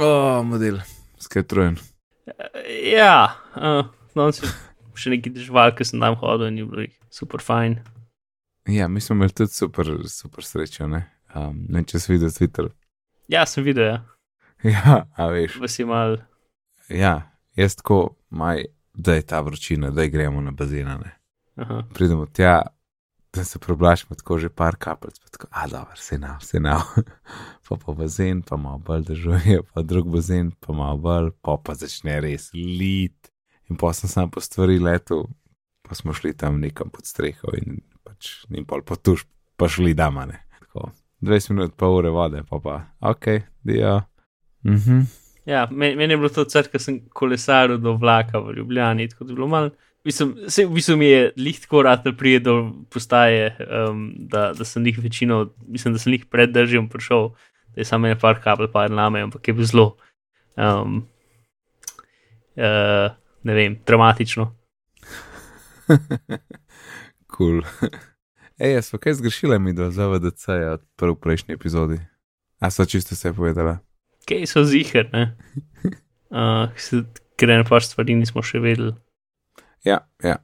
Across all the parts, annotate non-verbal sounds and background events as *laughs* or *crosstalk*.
O, model, skajtrojen. Ja, uh, no, še neki državal, ki sem tam hodil in je bilo super fajn. Ja, mi smo imeli tudi super, super srečo, ne? Um, ne, če si videl Twitter. Ja, sem videl, ja. Ja, a veš. Vas je mal. Ja, jaz tako, maj, da je ta vročina, da gremo na bazene. Pridemo tja, da se problašimo tako že par kapljic, pa tako, a dobro, se na, se na. pa pa bazen, pa malo bolj držuje, pa drug bazen, pa malo bolj, pa pa začne res lit. In pa sem sam po stvari letel, pa smo šli tam nekam pod streho in pač in pol potuš, pa šli damane. Tako, 20 minut, pa ure vode, pa pa, ok, dio. Mhm. Ja, meni, meni je bilo to crt, ker sem kolesaril do vlaka v Ljubljani, tako da je bilo malo. Mislim, se, v bistvu mi je liht tako rad, da prije do postaje, um, da, da sem jih večino, mislim, da sem jih pred držjem prišel, da je samo en par kabel, pa en lame, ampak je bilo zelo, um, uh, ne vem, dramatično. Kul. *laughs* Cool. Ej, jaz pa kaj zgrešila mi do ZVDC-ja od prv prejšnji epizodi? A so čisto vse povedala? Kaj so ziger, ne? *laughs* Uh, ker ene par stvari nismo še vedeli. Ja, ja.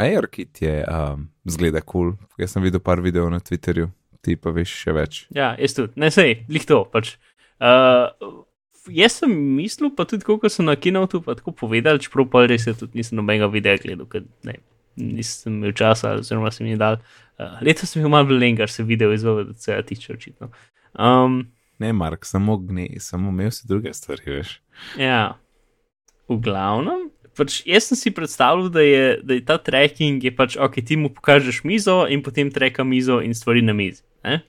AirKit je um, zgleda kul. Cool. Jaz sem videl par videov na Twitterju, ti pa veš še več. Ja, jaz tudi, ne sej, lih to. Pač. Uh, jaz sem mislil, pa tudi koliko sem na kinotu, pa tako povedal, čeprav pa res je tudi nisem nobenega videa gledal, ker ne, nisem imel časa, oziroma sem jim dal. Uh, letos sem imel malo len, kar se video izvede, da se tiče očitno. Um, ne, Mark, samo gne, samo imel si druge stvari, veš. Ja, v glavnem. Pač jaz sem si predstavljal, da je, da je ta tracking, je pač, ok, ti mu pokažeš mizo in potem treka mizo in stvari na mizi. Uh,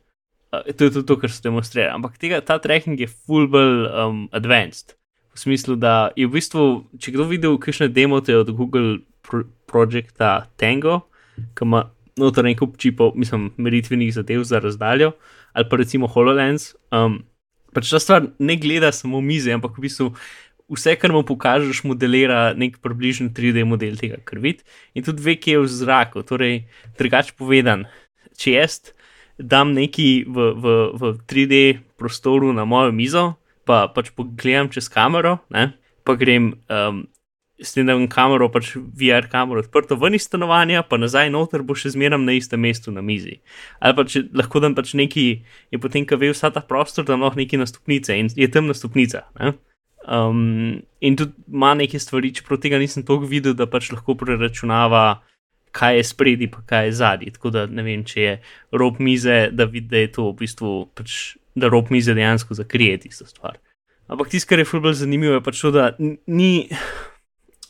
to je tudi to, kar so demonstrirali. Ampak tega, ta tracking je full bolj um, advanced. V smislu, da je v bistvu, če kdo videl kakšne demote od Google pro Projecta Tango, ki ima noter en kup čipov, mislim, meritvenih zadev za razdaljo, ali pa recimo HoloLens. Um, pač ta stvar ne gleda samo mize, ampak v bistvu vse, kar mu pokažeš, modelira nek približen 3D model tega, kar vidiš, in tudi ve, kje je v zraku. Torej, drugače povedan, če jaz dam neki v, v, v 3D prostoru na mojo mizo, pa pač pogledam čez kamero, ne, pa grem. Um, S tem, da imam kamero, pač VR kamero odprto ven iz stanovanja, pa nazaj noter, bo še zmeraj na istem mestu na mizi. Ali pa če lahko dam pač neki, je potem, ko ve vsa ta prostor, da lahko neki na stopnice in je tam na stopnica. Um, in tudi ima neke stvari, čeprav tega nisem toliko videl, da pač lahko preračunava, kaj je spredi, pa kaj je zadnji. Tako da ne vem, če je rob mize, da vidi, da je to v bistvu, pač, da rob mize dejansko zakrije tisto stvar. Ampak tisto, kar je fulbol zanimivo, je pač to, da ni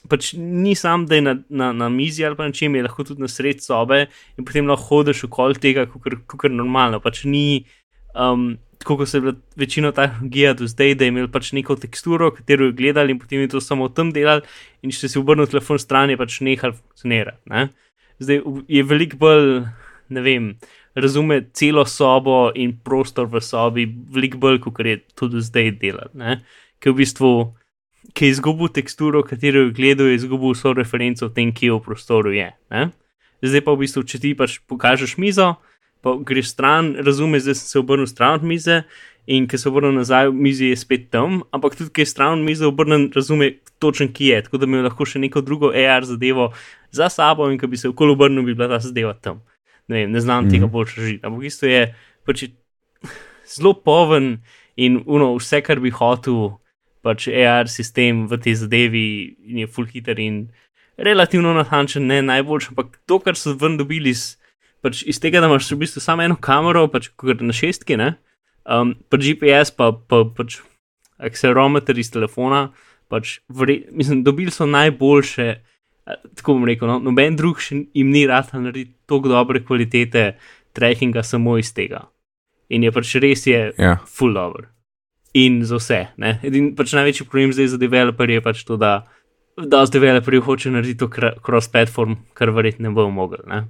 pač ni sam, da je na, na, na mizi ali pa na čem, je lahko tudi na sred sobe in potem lahko hodiš okoli tega, kot je normalno. Pač ni, um, tako kot se je bila večina tehnologija do zdaj, da je imel pač neko teksturo, katero je gledal in potem je to samo tam delal in če si obrnil telefon stran, je pač nehal funkcionirati. Ne? Zdaj je veliko bolj, ne vem. Razume celo sobo in prostor v sobi, veliko bolj, kot je tudi zdaj delati. Ker v bistvu ki je izgubil teksturo, katero je gledal, je izgubil vso referenco o tem, kje v prostoru je. Zdaj pa v bistvu, če ti pač pokažeš mizo, pa greš stran, razumeš, da si se obrnil stran od mize. In ki se obrne nazaj, v mizi je spet tam, ampak tudi, ki je stran mize obrnen, razume točen, ki je. Tako da mi lahko še neko drugo AR zadevo za sabo in ki bi se okoli obrnil, bi bila ta zadeva tam. Ne, vem, ne znam mm -hmm. tega bolj režiti. Ampak isto je pač zelo poven in uno, vse, kar bi hotel pač AR sistem v tej zadevi je full hitter in relativno natančen, ne najboljši, ampak to, kar so ven dobili iz, pač iz tega, da imaš v bistvu samo eno kamero, pač na šestki, ne, um, pa GPS, pa, pa pač accelerometer iz telefona, pač vre, mislim, dobili so najboljše. Tako bom rekel, no, noben drug še jim ni rad narediti tako dobre kvalitete trackinga samo iz tega. In je pač res je yeah. Ja. full over in za vse. Edin, pač največji problem zdaj za developerje je pač to, da da z developerji hoče narediti to cross-platform, kar verjetno ne bo mogel. Ne?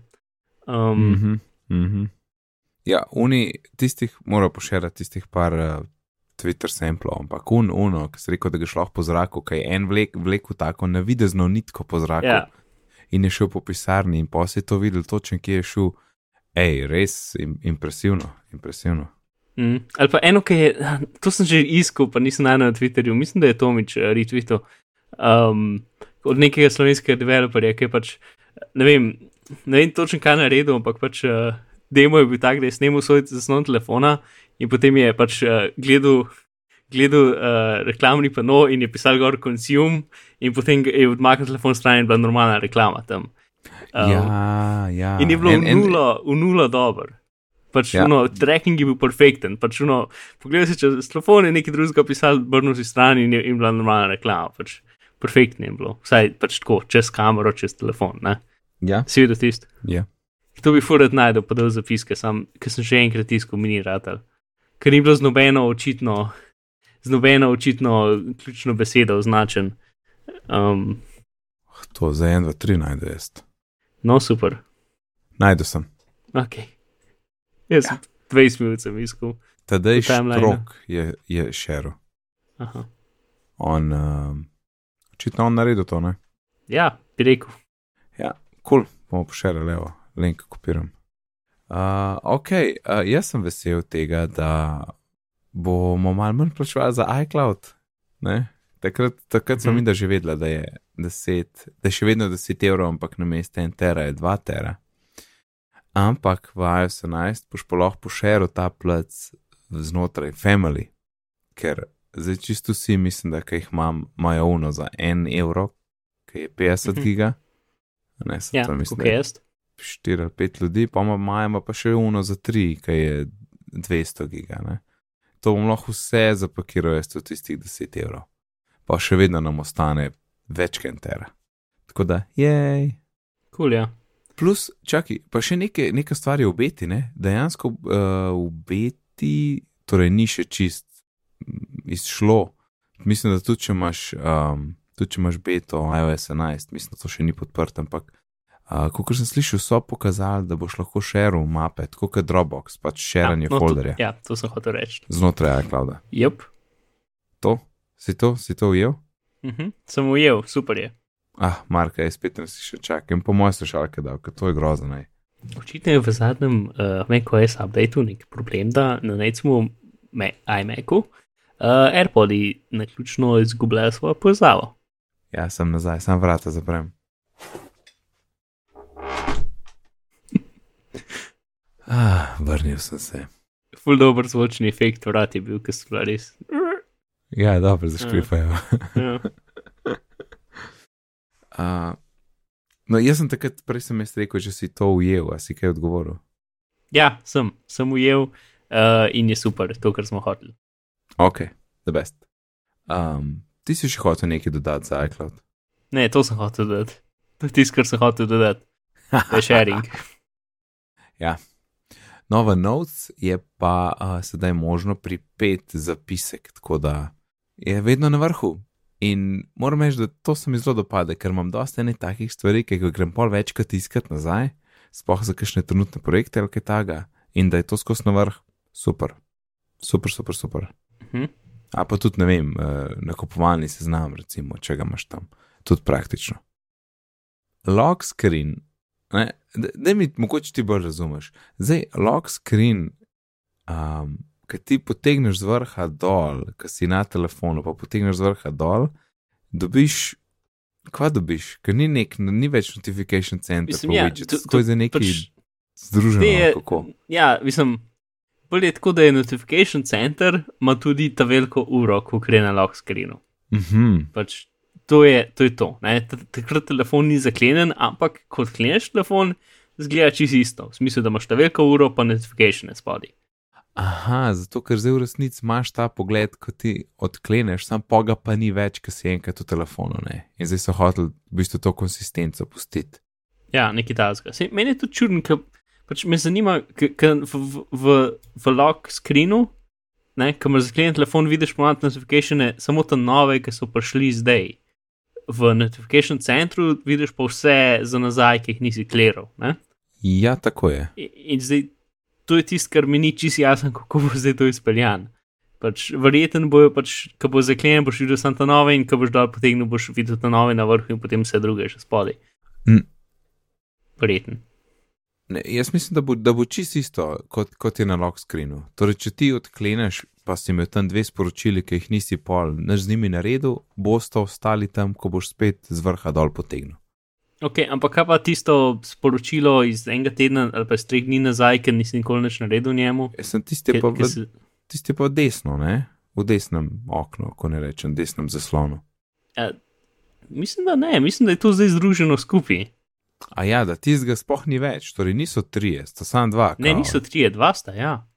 Um, mm -hmm, mm -hmm. Ja, oni tistih morajo poširati tistih par uh, Twitter samplov, ampak un, uno, ki se reko, da ga šlo po zraku, kaj je en vlek, vleku tako navidezno nitko po zraku. Ja. In je šel po pisarni, in pa si to videl, točno kje je šel. Ej, res impresivno, impresivno. Mm. Ali pa eno, ki je, to sem že iskal, pa nisem najdel na Twitterju, mislim, da je Tomič uh, retweetal um, od nekega slovenskega developerja, ki je pač, ne vem, ne vem točno kaj naredil, ampak pač uh, demo je bil tak, da je snemal svoj zaslon telefona in potem je pač uh, gledal. Gledal uh, reklamni pano in je pisal gor consume, in potem je odmaknil telefon stran in bila normalna reklama tam. Um, ja, ja. In je bilo En- v en- nulo, v nulo dober. Pač Ja. uno, tracking je bil perfekten. Pač uno, pogledaj si čez telefon in nekaj drugega pisal, brnil si stran in je in bila normalna reklama. Pač perfektno je bilo. Vsaj pač tako, čez kamero, čez telefon. Ne? Ja, Si videl tisto? ja. To bi furat najdel, pa dal zapiske, sam, ker sem že enkrat tiskal mini ratal. Ker ni bilo z nobeno očitno, z nobeno očitno ključno besedo označen. Um, To za 1, 2, 3 najdu jaz. no, super. Najdu sem. Ok. Jaz ja. 20 minut sem iskal. Tadej. Štrok je, je šeril. Aha. On, um, očitno on naredil to, ne? Ja, bi rekel. Ja, kul, cool. bomo pošerali, evo, link kopiram. Uh, ok, uh, jaz sem vesel tega, da bomo malo manj plačevali za iCloud. Ne? Takrat, takrat sem Mhm. mi da že vedela, da je, 10, da je še vedno 10 evrov, ampak na mestu 1 tera je 2 tera. Ampak v iOS 11 boš pa lahko pošeril ta plac znotraj Family, ker zdaj čisto vsi mislim, da jih imam, imajo uno za 1 evro, ki je 50 Mhm. giga. Ne, sem Ja, to mislim, da je jaz. 4 ali 5 ljudi, pa ima Majma pa še uno za 3, ki je 200 giga. Ne? To bom lahko vse zapakiral, jaz to tistih 10 evrov. Pa še vedno nam ostane več kentera. Tako da, jej. Cool, ja. Plus, čakaj, pa še nekaj, nekaj stvari v beti, ne? dejansko uh, v beti, torej ni še čist izšlo. Mislim, da tudi če imaš, um, tudi če imaš beto iOS 11, mislim, da to še ni podprto, ampak uh, kot sem slišal, so pokazali, da boš lahko šeril mape, tako kot Dropbox, pač širanje ja, ja, folderja To, ja, to sem hotel reči. znotraj iClouda. Jep. To, si to, si to ujel? Mhm. Sem ujel, super je. Ah, Marka, jaz spet ne si še čakam, po mojem slušalke dal, ker to je grozno. Očitno je v zadnjem uh, macOS updateu nek problem, da na me- iMacu uh, AirPodi naključno izgubljajo svojo povezavo. Ja, sem nazaj, sam vrata zaprem. *laughs* Ah, vrnil sem se. Ful dober zvočni efekt vrat je bil, ker so bila res. Ja, dobro, zaškrifajo. Ja. *laughs* Uh, no, jaz sem takrat, prej sem jaz rekel, že si to ujel, a si kaj odgovoril. ja, sem, sem ujel uh, in je super, to, kar smo hoteli. Ok, the best. Um, ti si še hotel nekaj dodati za iCloud. Ne, to sem hotel dodati. To je tisto, kar sem hotel dodati. To je sharing. *laughs* Nova Notes je pa uh, sedaj možno pripet zapisek, tako da je vedno na vrhu. In moram reči, da to se mi zelo dopade, ker imam dosta enih takih stvari, ki jih grem pol večkrat iskat nazaj, sploh za kakšne trenutne projekte ali kaj takega, in da je to skozi na vrh, super, super, super, super. Mhm. A pa tudi ne vem, uh, nakupovalni seznam, recimo, če ga imaš tam, tudi praktično. Lock screen, ne, da, mi mogoče ti bolj razumeš. Zdaj, lock screen, um, ki ti potegneš z vrha dol, ki si na telefonu, pa potegneš z vrha dol, dobiš, kva dobiš, ker ni, nek, ni več notification center, Mislim, ja, widgets, to- to je za neki Pač, združeno, je- kako. ja, mislim, bolj je tako, da je notification center, ima tudi ta veliko uro, ko gre na lock screenu. Mhm, Pač to je to. Je to Takrat telefon ni zaklenjen, ampak ko odkleneš telefon, zgleda čisto isto. V smislu, da imaš ta veliko uro, pa notification spodaj. Aha, zato ker zdaj v resnici imaš ta pogled, ko ti odkleneš, sam poga pa ni več, ker si enkrat v telefonu. Ne? In zdaj so hoteli v bistvu to konsistenco pustiti. Ja, nekaj tasga. Meni je to čudno, ker pač me zanima, ker v, v, v, lock screenu, ne, ko imaš zaklenjen telefon, vidiš pomlad notifikatione, samo te nove, ki so prišli zdaj. V notification centru vidiš pa vse za nazaj, ki jih nisi kleral. Ne? Ja, tako je. In, in zdaj to je tisto, kar mi ni čisto jasno, kako bo zdaj to izpeljan. Pač, verjeten bojo, pač, ko bo zaklenjen, boš videl samo ta nove, in ko boš dol potegnil, boš videl ta nove na vrhu, in potem vse druge še spodaj. Mm. Verjeten. Ne, jaz mislim, da bo, da bo čisto isto, kot, kot je na lock screenu. Torej, če ti odkleneš, pa si imel tam dve sporočili, ki jih nisi pol, naš z njimi naredil, boste ostali tam, ko boš spet z vrha dol potegnil. Ok, ampak kaj pa tisto sporočilo iz enega tedna ali pa iz treh dni nazaj, ker nisi nikoli več naredil njemu? Jaz sem tisti Ker- pa, v, se- tisti pa desno, ne? v desnem oknu, ko ne rečem, desnem zaslonu. Mislim, da ne, mislim, da je to zdaj združeno skupaj. A ja, da tistega sploh ni več, torej niso trije, sta samo dva. Ne, kao. niso trije, dva sta, ja.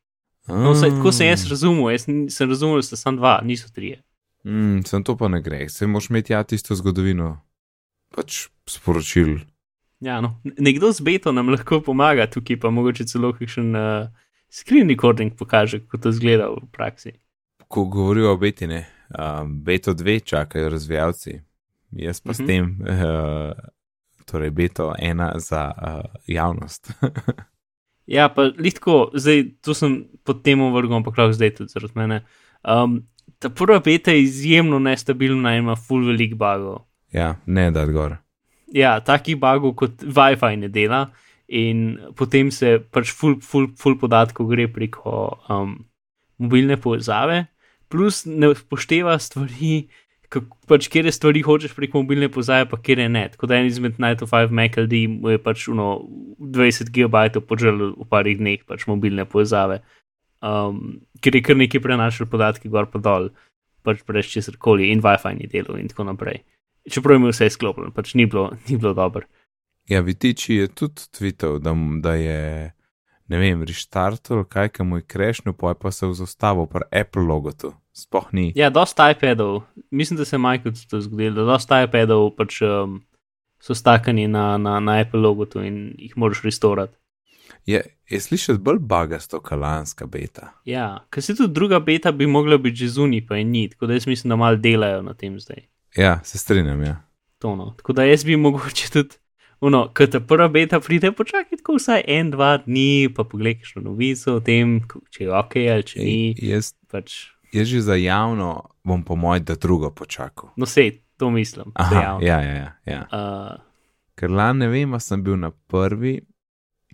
No, vsaj, tako sem jaz razumel, jaz sem razumel, da sta samo dva, niso trije. Mm, sem to pa ne gre, se moraš imeti ja tisto zgodovino, pač sporočil. Ja, no. Nekdo z beto nam lahko pomaga tukaj, pa mogoče celo kakšen uh, screen recording pokaže, kako to zgleda v praksi. Ko govorijo o betine, um, beto dve čakajo razvijalci, jaz pa uh -huh. s Mhm. tem, uh, torej beto ena za uh, javnost. *laughs* Ja, pa litko, zdaj to sem pod temo vrgel, ampak lahko zdaj tudi zaradi mene. Um, ta prva beta je izjemno nestabilna in ima full velik bugov. ja, ne da gor. Ja, takih bugov kot WiFi ne dela in potem se pač full, full, full podatkov gre preko um, mobilne povezave, plus ne upošteva stvari, pač kje stvari hočeš preko mobilne povezave, pa kje ne. Tako da en izmed 905 MacLD mu je pač uno 20 GB poželil v parih dneh pač mobilne povezave, um, ker je kar nekaj prenašal podatki gor pa dol, pač brez česar koli in WiFi ni delal in tako naprej. Čeprav je imel vse sklopljeno, pač ni bilo, bilo dobro. Ja, Vitiči je tudi tvitev, da, da je, ne vem, restartal, kaj ka mu je krešnil, pa je pa se vzostavil pri Apple logotu. Sploh ni. Ja, dosta iPadov, mislim, da se je Michael to zgodilo, da dosta iPadov pač um, so stakani na, na, na Apple logotu in jih moraš restorati. Je, je slišati bolj bagasto, kalanska beta. Ja, ker se tudi druga beta bi mogla biti že zunaj, pa je ni, tako da jaz mislim, da malo delajo na tem zdaj. Ja, se strinjam, ja. To no. Tako da jaz bi mogoče tudi, no, ko ta prva beta pride, počakaj tako vsaj en, dva dni, pa pogledaj kakšno novico o tem, če je ok ali če ni. Jaz, Pač, jaz že za javno bom po mojem, da drugo počakal. no, sej, to mislim. Aha, ja, ja, ja. ja. Uh, Ker lani ne vem, sem bil na prvi,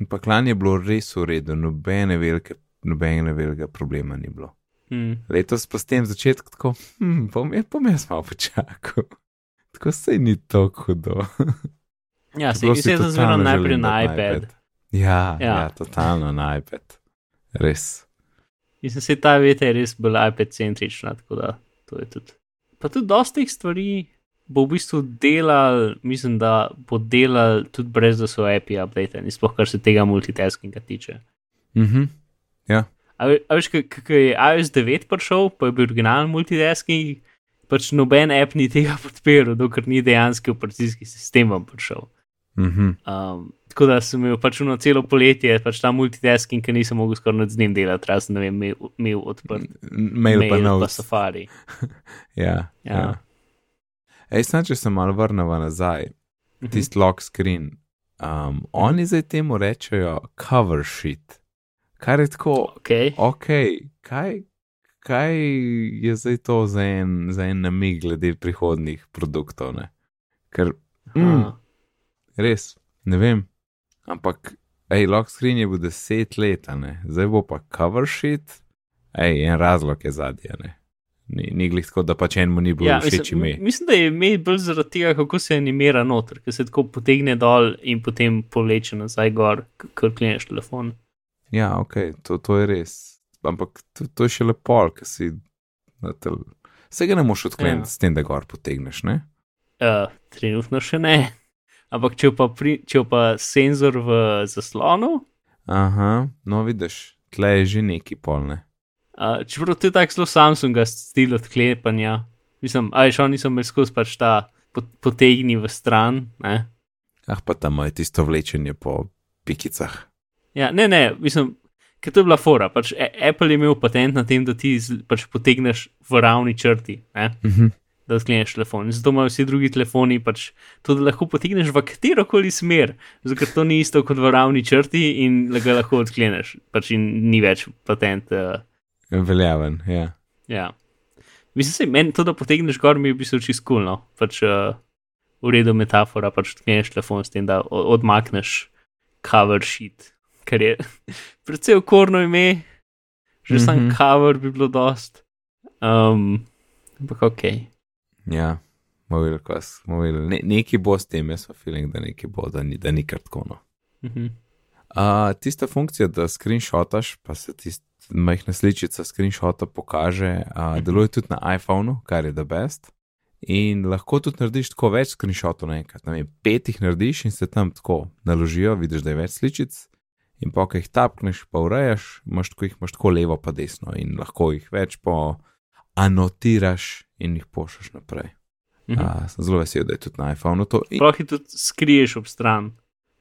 in pa lani je bilo res v redu, nobene velike, nobene velikega problema ni bilo. hm. Letos pa s tem začetkom tako, hm, bom, je, bom jaz malo počakal. *laughs* Tako se ni tako hudo. Ja, se sem totalno zmerno najprej na iPad. Ja, ja. Ja. ja, totalno na iPad. Res. Mislim, se ta veta je res bolj iPad-centrična, tako da to je tudi. Pa tudi dosta teh stvari bo v bistvu delal, mislim, da bo delal tudi brez da so API updated, sploh kar se tega multitaskinga tiče. Mhm. Ja, A, a veš, kako je iOS 9 prišel, pa je bil originalen multitasking, pač noben app ni tega *laughs* podpiral, dokler ni dejanski operacijski sistem vam prišel. mhm. Um, tako da sem imel pač eno celo poletje, pač ta multitasking, ki nisem mogel skoraj nad z njim delati, razen ne vem, imel, odprt mail, mail pa nov. pa safari. *laughs* Ja, Ja. ja. Ej, sem, če se malo vrnemo nazaj, Mhm. tisti lock screen. Um, oni zdaj temu rečejo cover sheet. Kar je tako, Ok, ok, kaj, kaj je zdaj to za en, za en namig glede prihodnih produktov? Ne? Ker mm, mm. Res, ne vem. Ampak, hej, lock screen je bil deset let, ne? zdaj bo pa cover sheet. Ej, en razlog je zadnji, ne. Ni, ni glih tako, da pač enemu ni bilo ja, všeč mislim, ime. mislim, da je ime bolj zaradi tega, kako se animira noter, ker se tako potegne dol in potem povleče nazaj gor, ko kleneš telefon. Ja, ok, to, to je res. Ampak to, to je še lepo, ker si na tel. Vsega ne moš odkleniti ja. s tem, da gor potegneš, ne? Uh, trenutno še ne. Ampak če pa, pri, če pa senzor v zaslonu, Aha, no vidiš, tle je že neki polne. uh, čeprav to je tako zelo Samsunga stil odklepanja, mislim, aj šel nisem imel skozi pač ta pot, potegni v stran. Ne? Ah, pa tam je tisto vlečenje po pikicah. Ja, ne, ne, mislim, ker to je bila fora. Pač A- Apple je imel patent na tem, da ti pač potegneš v ravni črti, ne? Mhm. Da odkleneš telefon. In zato imajo vsi drugi telefoni pač to, da lahko potegneš v katero koli smer, zato ker to ni isto kot v ravni črti in ga lahko odkleneš. Pač in ni več patent. Uh, Veljaven, ja. ja. Mislim, se meni to, da potegneš gor, mi je v bistvu čisto kulno. Pač uh, v redu metafora, pač odkleneš telefon s tem, da odmakneš cover sheet, kar je *laughs* precej okorno ime, že mm -hmm. sam Mhm. cover bi bilo dost. Um, ampak ok. Ja, bomo videli, kaj s- bomo videli. Ne, neki bo s tem, jaz pa feeling, da neki bo, da ni, da ni kar tako. No. Mhm. Uh, tista funkcija, da screenshotaš, pa se tista majhna sličica screenshota pokaže, uh, deluje tudi na iPhonu, kar je the best. In lahko tudi narediš tako več screenshotov naenkrat. Ne vem, pet jih narediš in se tam tako naložijo, vidiš, da je več sličic. In pa, ko jih tapkneš, pa urejaš, imaš tako, jih imaš tako levo, pa desno, in lahko jih več po anotiraš in jih pošljaš naprej. Mhm. Uh, sem zelo vesel, da je tudi na iPhonu to. In, Sploh jih tudi skriješ ob stran,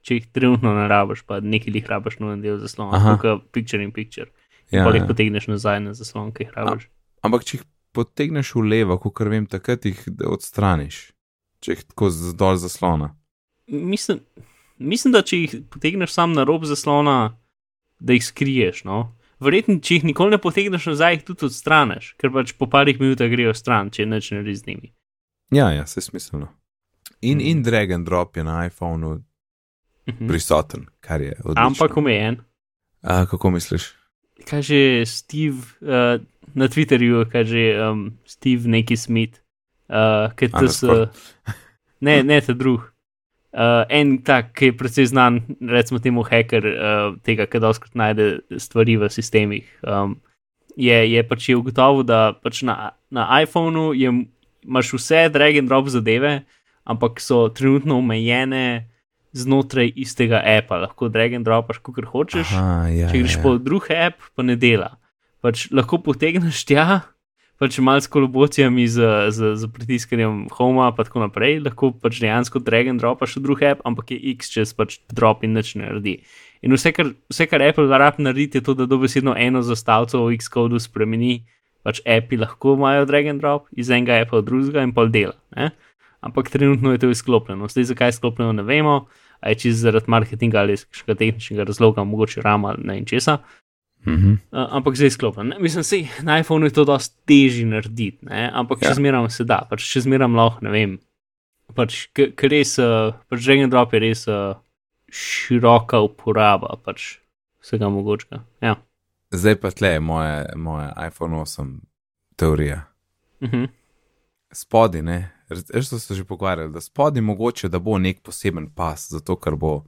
če jih trenutno ne rabiš, pa nekaj jih rabiš na en del zaslona, kot picture in picture. ja, pa jih ja. potegneš nazaj na zaslon, ki jih rabiš. Ampak če jih potegneš v levo, kot vem, takrat jih odstraniš, če jih tako z- dol zaslona. Mislim, mislim, da če jih potegneš sam na rob zaslona, da jih skriješ. No? Verjetno, če jih nikoli ne potegneš nazaj, jih tudi odstraniš, ker pač po parih minutah grejo stran, če neč ne res z njimi. Ja, ja, se smiselno. In, Mhm. in drag and drop je na iPhonu Mhm. prisoten, kar je odlično. Ampak omejen. A, kako misliš? Kaj že Steve uh, na Twitterju, kaj že um, Steve neki Smith, uh, ki to so. Ne, ne ta drug. Uh, en tak, ki je precej znan, recimo temu hacker, uh, tega, ki doskrat najde stvari v sistemih. Um, je, je pač je ugotovil, da pač na, na iPhonu je, imaš vse drag and drop zadeve, ampak so trenutno omejene znotraj istega appa. Lahko drag and dropaš, kot hočeš. Aha, ja, Če greš ja, po drug app, pa ne dela. Pač lahko potegneš tja, pač malo s kolobocijami, z, z, z pritiskanjem homa, pa tako naprej, lahko pač dejansko drag and dropaš v drug app, ampak je x čez pač drop in nič ne naredi. In vse, kar, vse, kar Apple rab naredi, je to, da dobesedno eno zastavco v X-kodu spremeni, pač appi lahko imajo drag and drop iz enega appa v drugega in pol dela. Ne? Ampak trenutno je to izklopljeno. Zdaj, zakaj je izklopljeno, ne vemo. A je čisto zaradi marketinga ali iz kakšnega tehničnega razloga, mogoče rama ali ne in česa. Mhm. Uh, ampak zdaj sklopljen. ne. Mislim, sej, na iPhonu je to dosti težje narediti, ne? ampak Ja. ja. še zmeraj se da, pač še zmeraj lahko, ne vem. Pač, ker res, uh, pač drag and drop je res uh, široka uporaba pač vsega mogočega. Ja. Zdaj pa tle je moje, moje iPhone 8 teorija. Uh -huh. Spodi, ne, res so se že pogovarjali, da spodi mogoče, da bo nek poseben pas, zato ker bo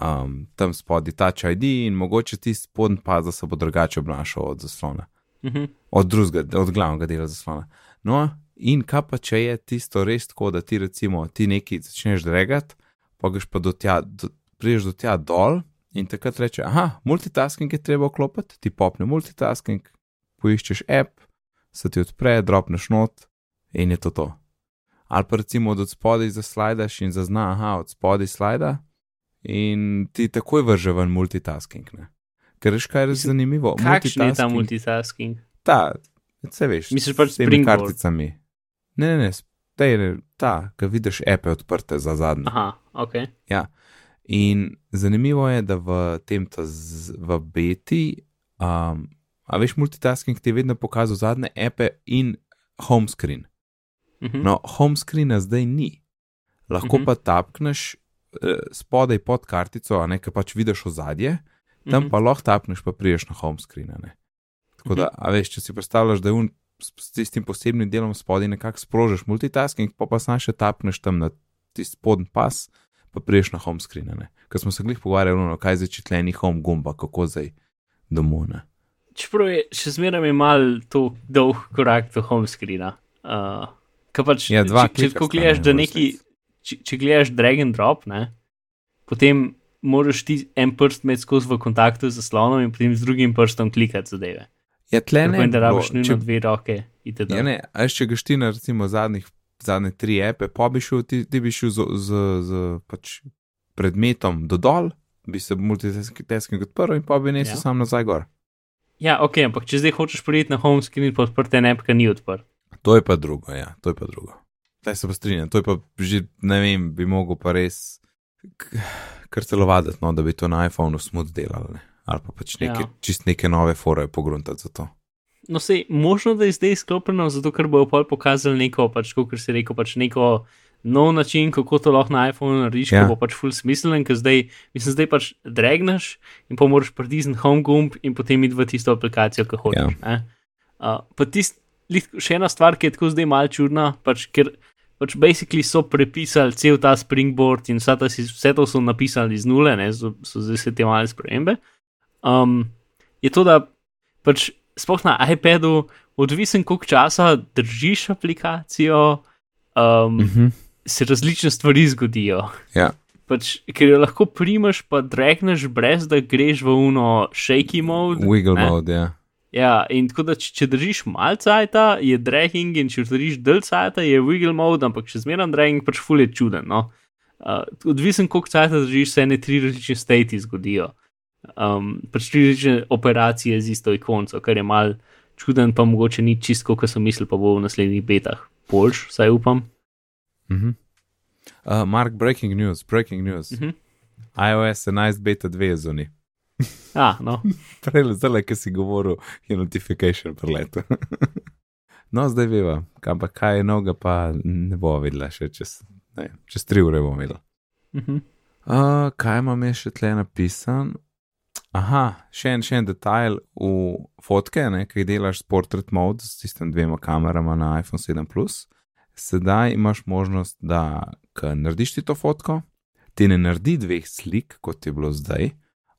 um, tam spodi Touch ID in mogoče ti spodnji pas, da se bo drugače obnašal od zaslona. Uh -huh. od drugega, od glavnega dela zaslona. No, in kaj pa če je tisto res tako, da ti recimo ti nekaj začneš dregati, pa greš pa do tja, do, priješ do tja dol in takrat reče, aha, multitasking je treba vklopiti, ti popne multitasking, poiščeš app, se ti odpre, dropneš not in je to to. Ali pa recimo od spodaj zaslajdaš in zazna, aha, od spodaj slajda in ti takoj vrže ven multitasking. Ne? Ker veš, kaj je zanimivo. Kakšen je ta Multitasking-? Ta, vse veš. Misliš pač s temi karticami. Ne, ne, ne, tej, ta, ki vidiš epe odprte za zadnje. Aha, ok. In zanimivo je, da v tem, ta z, v beti, um, a veš, multitasking ti je vedno pokazal zadnje epe in home screen. Uh -huh. No, home screena zdaj ni. Lahko Mhm. pa tapkneš spodaj pod kartico, a ne, ki pač vidiš ozadje, tam Mhm. pa lahko tapneš, pa priješ na home screen. Tako da, a veš, če si predstavljaš, da je un s tistim posebnim delom spodaj nekako sprožiš multitasking, pa pa sam še tapneš tam na tisti spodnji pas, pa priješ na home screen. Ker smo se glih pogovarjali, no, kaj zdaj čitleni home gumba, kako zdaj domov. Ne. Čeprav je še zmeraj mal to dolg korak do home screena. Uh, pač, Ja, dva če, če tako gledaš, da neki. Če, če gledaš drag and drop, ne, potem moraš ti en prst imeti skozi v kontaktu z zaslonom in potem z drugim prstom klikati zadeve. Ja, tle ne. Tako da rabiš nujno če- dve roke. itd. Ja, ne, a če greš ti na recimo zadnjih, zadnje tri epe, pa bi šel, ti, ti bi šel z, z, z pač predmetom do dol, bi se multitasking odprl in pa bi nesel Ja. ja. sam nazaj gor. Ja, ok, ampak če zdaj hočeš priti na home screen, pa odprte ne, pa ni odprt. To je pa drugo, ja, to je pa drugo. Zdaj se pa strinjam, to je pa že, ne vem, bi mogel pa res kar celo vaditi, no, da bi to na iPhonu smut delali, ne. ali pa pač neke, Ja. čist neke nove fore pogruntati za to. No, sej, možno, da je zdaj izklopljeno, zato ker bojo pol pokazali neko, pač, kot si rekel, pač neko nov način, kako to lahko na iPhonu narediš, Ja. ja. bo pač full smiselen, ker zdaj, mislim, zdaj pač dregneš in pa moraš pritisniti home gumb in potem iti v tisto aplikacijo, ki hočeš. Ja. Uh, pa tist, lih- še ena stvar, ki je tako zdaj malce čudna, pač, ker pač basically so prepisali cel ta springboard in ta, vse to so napisali iz nule, ne, so, so zdaj se te male spremembe. Um, je to, da pač sploh na iPadu, odvisen koliko časa držiš aplikacijo, um, Mhm. se različne stvari zgodijo. Ja. Pač, ker jo lahko primaš, pa dregneš, brez da greš v uno shaky mode. Wiggle ne. mode, ja. Ja, in tako da, če, če držiš malce cajta, je dragging, in če držiš del cajta, je wiggle mode, ampak če zmeraj dragging, pač ful je čuden. No? Uh, odvisen, koliko cajta držiš, se ene tri različne stati zgodijo. Um, pač tri različne operacije z isto ikonco, kar je mal čuden, pa mogoče ni čisto, kot sem mislil, pa bo v naslednjih betah. Boljš, saj upam. Mhm. Uh, Mark, breaking news, breaking news. Mhm. iOS 11 beta 2 je zunaj. *laughs* Ah, no. Prej, zdaj, ki si govoril, je notification preletel. *laughs* no, zdaj veva, ampak kaj je noga, pa ne bo videla še čez, ne, čez tri ure bomo videli. Mhm. Uh, kaj imam je še tle napisan? Aha, še en, še en detajl v fotke, ne, ki jih delaš s portrait mode s tistim dvema kamerama na iPhone 7 Plus. Sedaj imaš možnost, da ko narediš ti to fotko, ti ne naredi dveh slik, kot je bilo zdaj,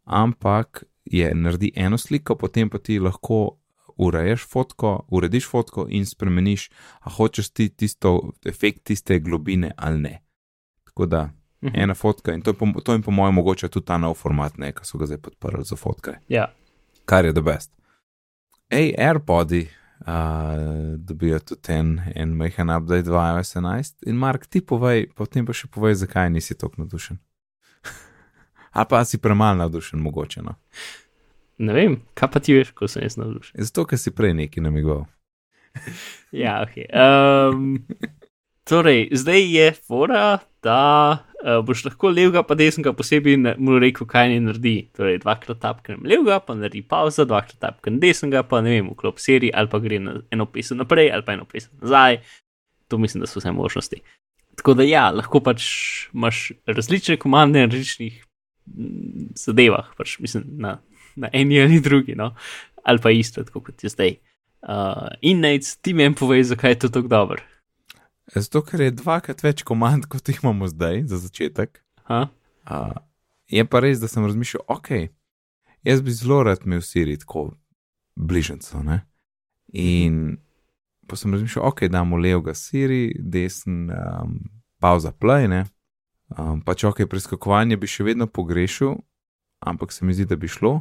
ampak je naredi eno sliko, potem pa ti lahko ureješ fotko, urediš fotko in spremeniš, a hočeš ti tisto efekt tiste globine ali ne. Tako da Mhm. ena fotka in to, je po, to jim po mojem mogoče tudi ta nov format, ne, ki so ga zdaj podprli za fotke, Ja. kar je the best. Ej, AirPodi uh, dobijo tudi en, en majhen update v iOS 11 in Mark, ti povej, potem pa še povej, zakaj nisi tako navdušen. Ali pa si premalo navdušen, mogoče. No? Ne vem, kaj pa ti veš, ko sem jaz navdušen. Zato, ker si prej neki namigoval. *laughs* Ja, ok. Um, torej, zdaj je fora, da uh, boš lahko levega pa desnega posebej na- mu rekel, kaj ne naredi. Torej, dvakrat tapkam levega, pa naredi pauza, dvakrat tapkam desnega, pa ne vem, vklop seriji, ali pa gre na eno pesem naprej, ali pa eno pesem nazaj. To mislim, da so vse možnosti. Tako da ja, lahko pač imaš različne komande na različnih zadevah, pač mislim na, na eni ali drugi, no? ali pa isto, tako kot je zdaj. Uh, in nec, ti meni povej, zakaj je to tako dobro. Zato, ker je dvakrat več komand, kot jih imamo zdaj, za začetek. Ha? Uh, je pa res, da sem razmišljal, ok, jaz bi zelo rad imel Siri tako bližnjico. In pa sem razmišljal, ok, damo levega Siri, desen um, pauza play, ne. Um, pač ok, preskakovanje bi še vedno pogrešil, ampak se mi zdi, da bi šlo.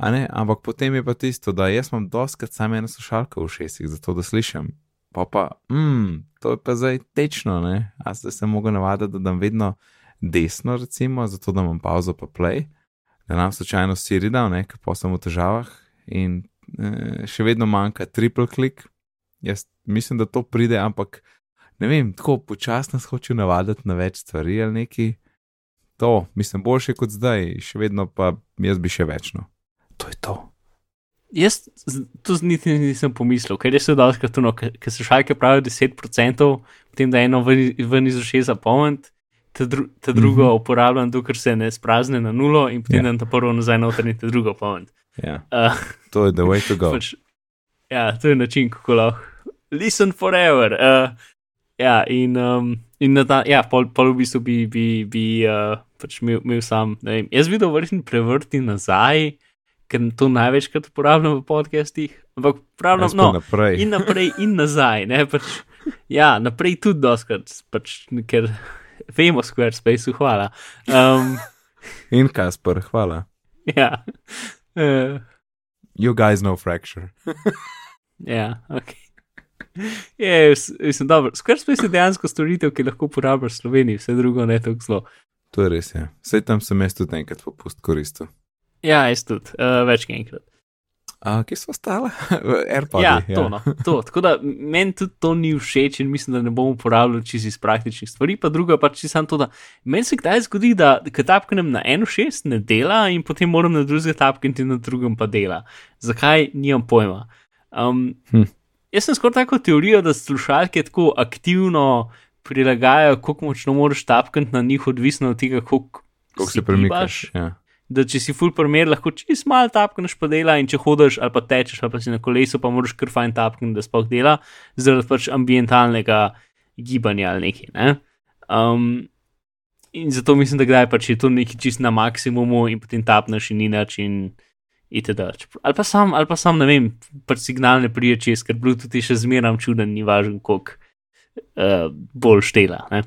Ampak potem je pa tisto, da jaz imam doskrat samo eno slušalko v šestih, zato da slišim. Pa pa, mm, to je pa zdaj tečno, ne? A ste se mogli navaditi, da dam vedno desno, recimo, zato da imam pauzo pa play, da nam slučajno Siri dal, ne, ker pa sem v težavah in eh, še vedno manjka triple click. Jaz mislim, da to pride, ampak ne vem, tako počasno se hočem navaditi na več stvari ali neki. To, mislim, boljše kot zdaj, še vedno pa jaz bi še večno. To je to. Jaz to niti nisem pomislil, ker je se doskrat tuno, ker se šalke pravijo 10%, potem da eno ven, ven iz ušesa zapomniti, te, dru, te drugo mm. -hmm. uporabljam, dokler se ne sprazne na nulo in potem Ja. yeah. da ta prvo nazaj noter in te drugo pomniti. Ja, Uh, *laughs* to je the way to go. pač, ja, to je način, kako lahko. Listen forever. Uh, ja, in, um, in na ta, ja, pol, pol v bistvu bi, bi, bi uh, pač imel, imel sam, ne vem, jaz videl vršni prevrti nazaj, ker to največkrat uporabljam v podcastih, ampak Jaz pa no, naprej. in naprej in nazaj, ne, pač, ja, naprej tudi doskrat, pač, ker vemo Squarespace, hvala. Um, *laughs* In Kasper, hvala. ja. Uh, You guys know fracture. *laughs* Ja, ok. *laughs* Je, mislim, dobro. Squarespace je dejansko storitev, ki lahko uporabljaš v Sloveniji, vse drugo ne tako zelo. To je res, ja. Sej tam sem jaz tudi enkrat popust koristil. Ja, jaz tudi, uh, več kot enkrat. A, kje so ostale? *laughs* AirPods. Ja, to, no, to. Tako da meni tudi to ni všeč in mislim, da ne bom uporabljal čisto iz praktičnih stvari. Pa druga pa čisto samo to, da meni se kdaj zgodi, da ko tapkam na eno šest ne dela in potem moram na drugega tapkati in na drugem pa dela. Zakaj, nimam pojma. Um, Hm. Jaz sem skoraj tako teorijo, da slušalke tako aktivno prilagajajo, kako močno moraš tapkati na njih, odvisno od tega, koliko Kako si se premikaš? gibaš. Ja. Da če si full primer, lahko čist malo tapkaš pa dela, in če hodiš ali pa tečeš ali pa si na kolesu, pa moraš kar fajn tapkati, da sploh dela, zaradi pač ambientalnega gibanja ali nekaj. Ne? Um, in zato mislim, da kdaj pač je to nekaj čist na maksimumu in potem tapneš in ni način. Itd. Ali pa sam, ali pa sam ne vem, pač signal ne prije čez, ker Bluetooth je še zmeraj čuden, ni važno, koliko uh, bolj štela. Ne?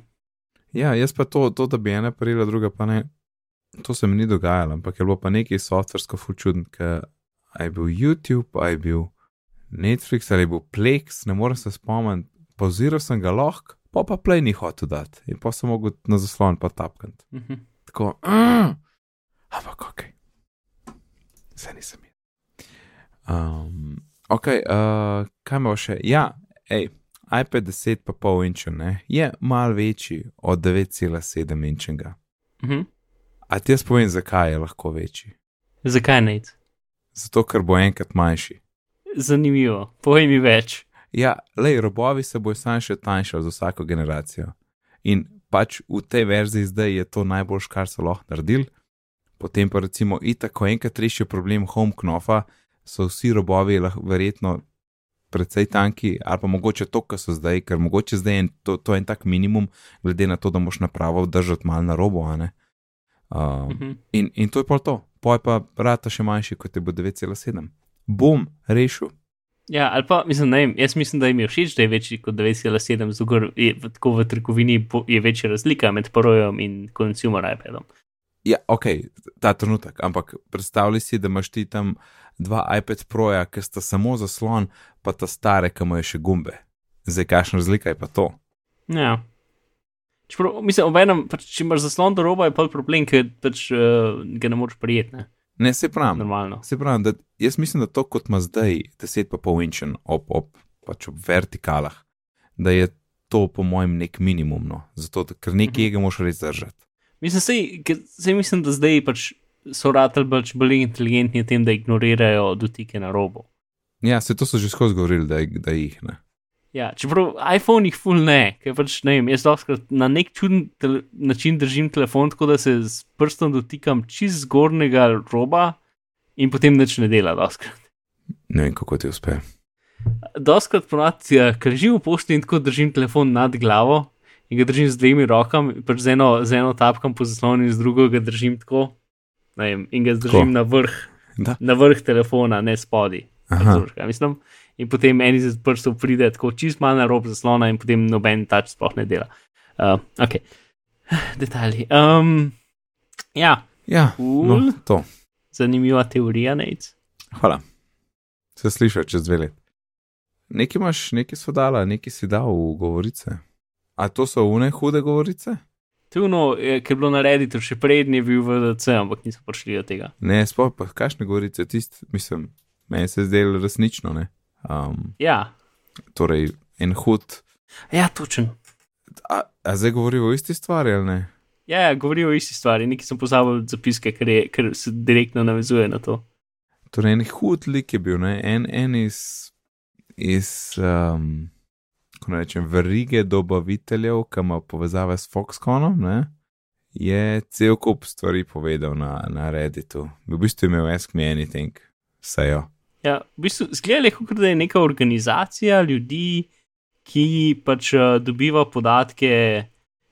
ja, jaz pa to, to, da bi ena prijela, druga pa ne. To se mi ni dogajalo, ampak je bilo pa nekaj softversko fučuden, ker je bil YouTube, je bil Netflix ali je bil Plex, ne morem se spomniti. Pauziral sem ga lahko, pa pa Play ni hotel dati in pa sem mogel na zaslon pa tapkati. Mhm. Tako, mm, ampak ok, se nisem jaz. Um, ok, uh, kaj imamo še? Ja, ej, iPad 10 pa pol inča, ne, je mal večji od 9,7 inčega. Mhm. A ti jaz povem, zakaj je lahko večji? Zakaj ne? Zato, ker bo enkrat manjši. Zanimivo, povej mi več. Ja, lej, robovi se bojo sam še tanjšali z vsako generacijo. In pač v tej verziji zdaj je to najboljš, kar so lahko naredili. Potem pa recimo, itak, ko enkrat rešijo problem home knofa, so vsi robovi lahko verjetno precej tanki, ali pa mogoče to, kar so zdaj, ker mogoče zdaj je to, to en tak minimum, glede na to, da moš napravo držati malo na robo, a ne. Um, Mhm. in, in to je pa to, poj pa rata še manjši, kot je bo 9,7. Bom rešil. Ja, ali pa mislim, ne vem, jaz mislim, da jim je všeč, da je večji kot 9,7, zato je v- tako v trgovini je večja razlika med projem in consumer iPadom. Ja, ok, ta trenutek, ampak predstavljaj si, da imaš ti tam dva iPad Proja, ki sta samo zaslon, pa ta stare, ki imajo še gumbe. Zdaj, kakšna razlika je pa to? Ja. Čeprav, mislim, obenem, pač, če imaš zaslon do roba, je pa problem, ker pač, uh, ga ne moreš prijeti, ne? Se pravi. normalno. Se pravi, da jaz mislim, da to, kot ima zdaj 10,5 inčen ob, ob, pač ob vertikalah, da je to po mojem nek minimum, no. zato ker nekaj ga moš res držati. Mislim, sej, sej mislim, da zdaj pač so ratelj pač bolj inteligentni v tem, da ignorirajo dotike na robu. Ja, se to so že skozi govorili, da, da jih ne. Ja, čeprav iPhone jih ful ne, ker pač ne vem, jaz doskrat na nek čuden način držim telefon, tako da se s prstom dotikam čist zgornjega roba in potem nič ne dela doskrat. Ne vem, kako ti uspe. Doskrat ponavadi, ja, ker živim v pošti in tako držim telefon nad glavo in ga držim z dvemi rokami, pač z eno, z eno tapkam po zaslonu in z drugo ga držim tako. Vem, in ga držim Tako. na vrh, Da. na vrh telefona, ne. Razumeš, kaj mislim. In potem en izmed prstov pride tako čist malo na rob zaslona, in potem noben tač sploh ne dela. Uh, ok, *sighs* detajli. Um, ja, Ja, Cool. no, to. zanimiva teorija, nec. Hvala. Se sliši čez dve leti. Nekaj imaš, nekaj so dala, nekaj si dal v govorice. A to so une hude govorice? Tuno, ki je bilo narediti še prednji, je bil v DC, ampak niso prišli do tega. Ne, sploh pa kakšne govorice, tist, mislim, meni se zdelo resnično, ne. Um, Ja, torej, en hud. ja točen. A, a zdaj govorijo o isti stvari ali ne? Ja, ja, govorijo o isti stvari, nekaj sem pozabil zapiske, ker, je, ker se direktno navezuje na to. Torej, en hud lik je bil, ne? en, en iz, iz um, kako naj rečem, verige dobaviteljev, ki ima povezave s Foxconnom, ne? je cel kup stvari povedal na, na Redditu. V bistvu je imel Ask Me Anything, sejo. Ja, v bistvu zgleda, kot da je neka organizacija ljudi, ki pač uh, dobiva podatke,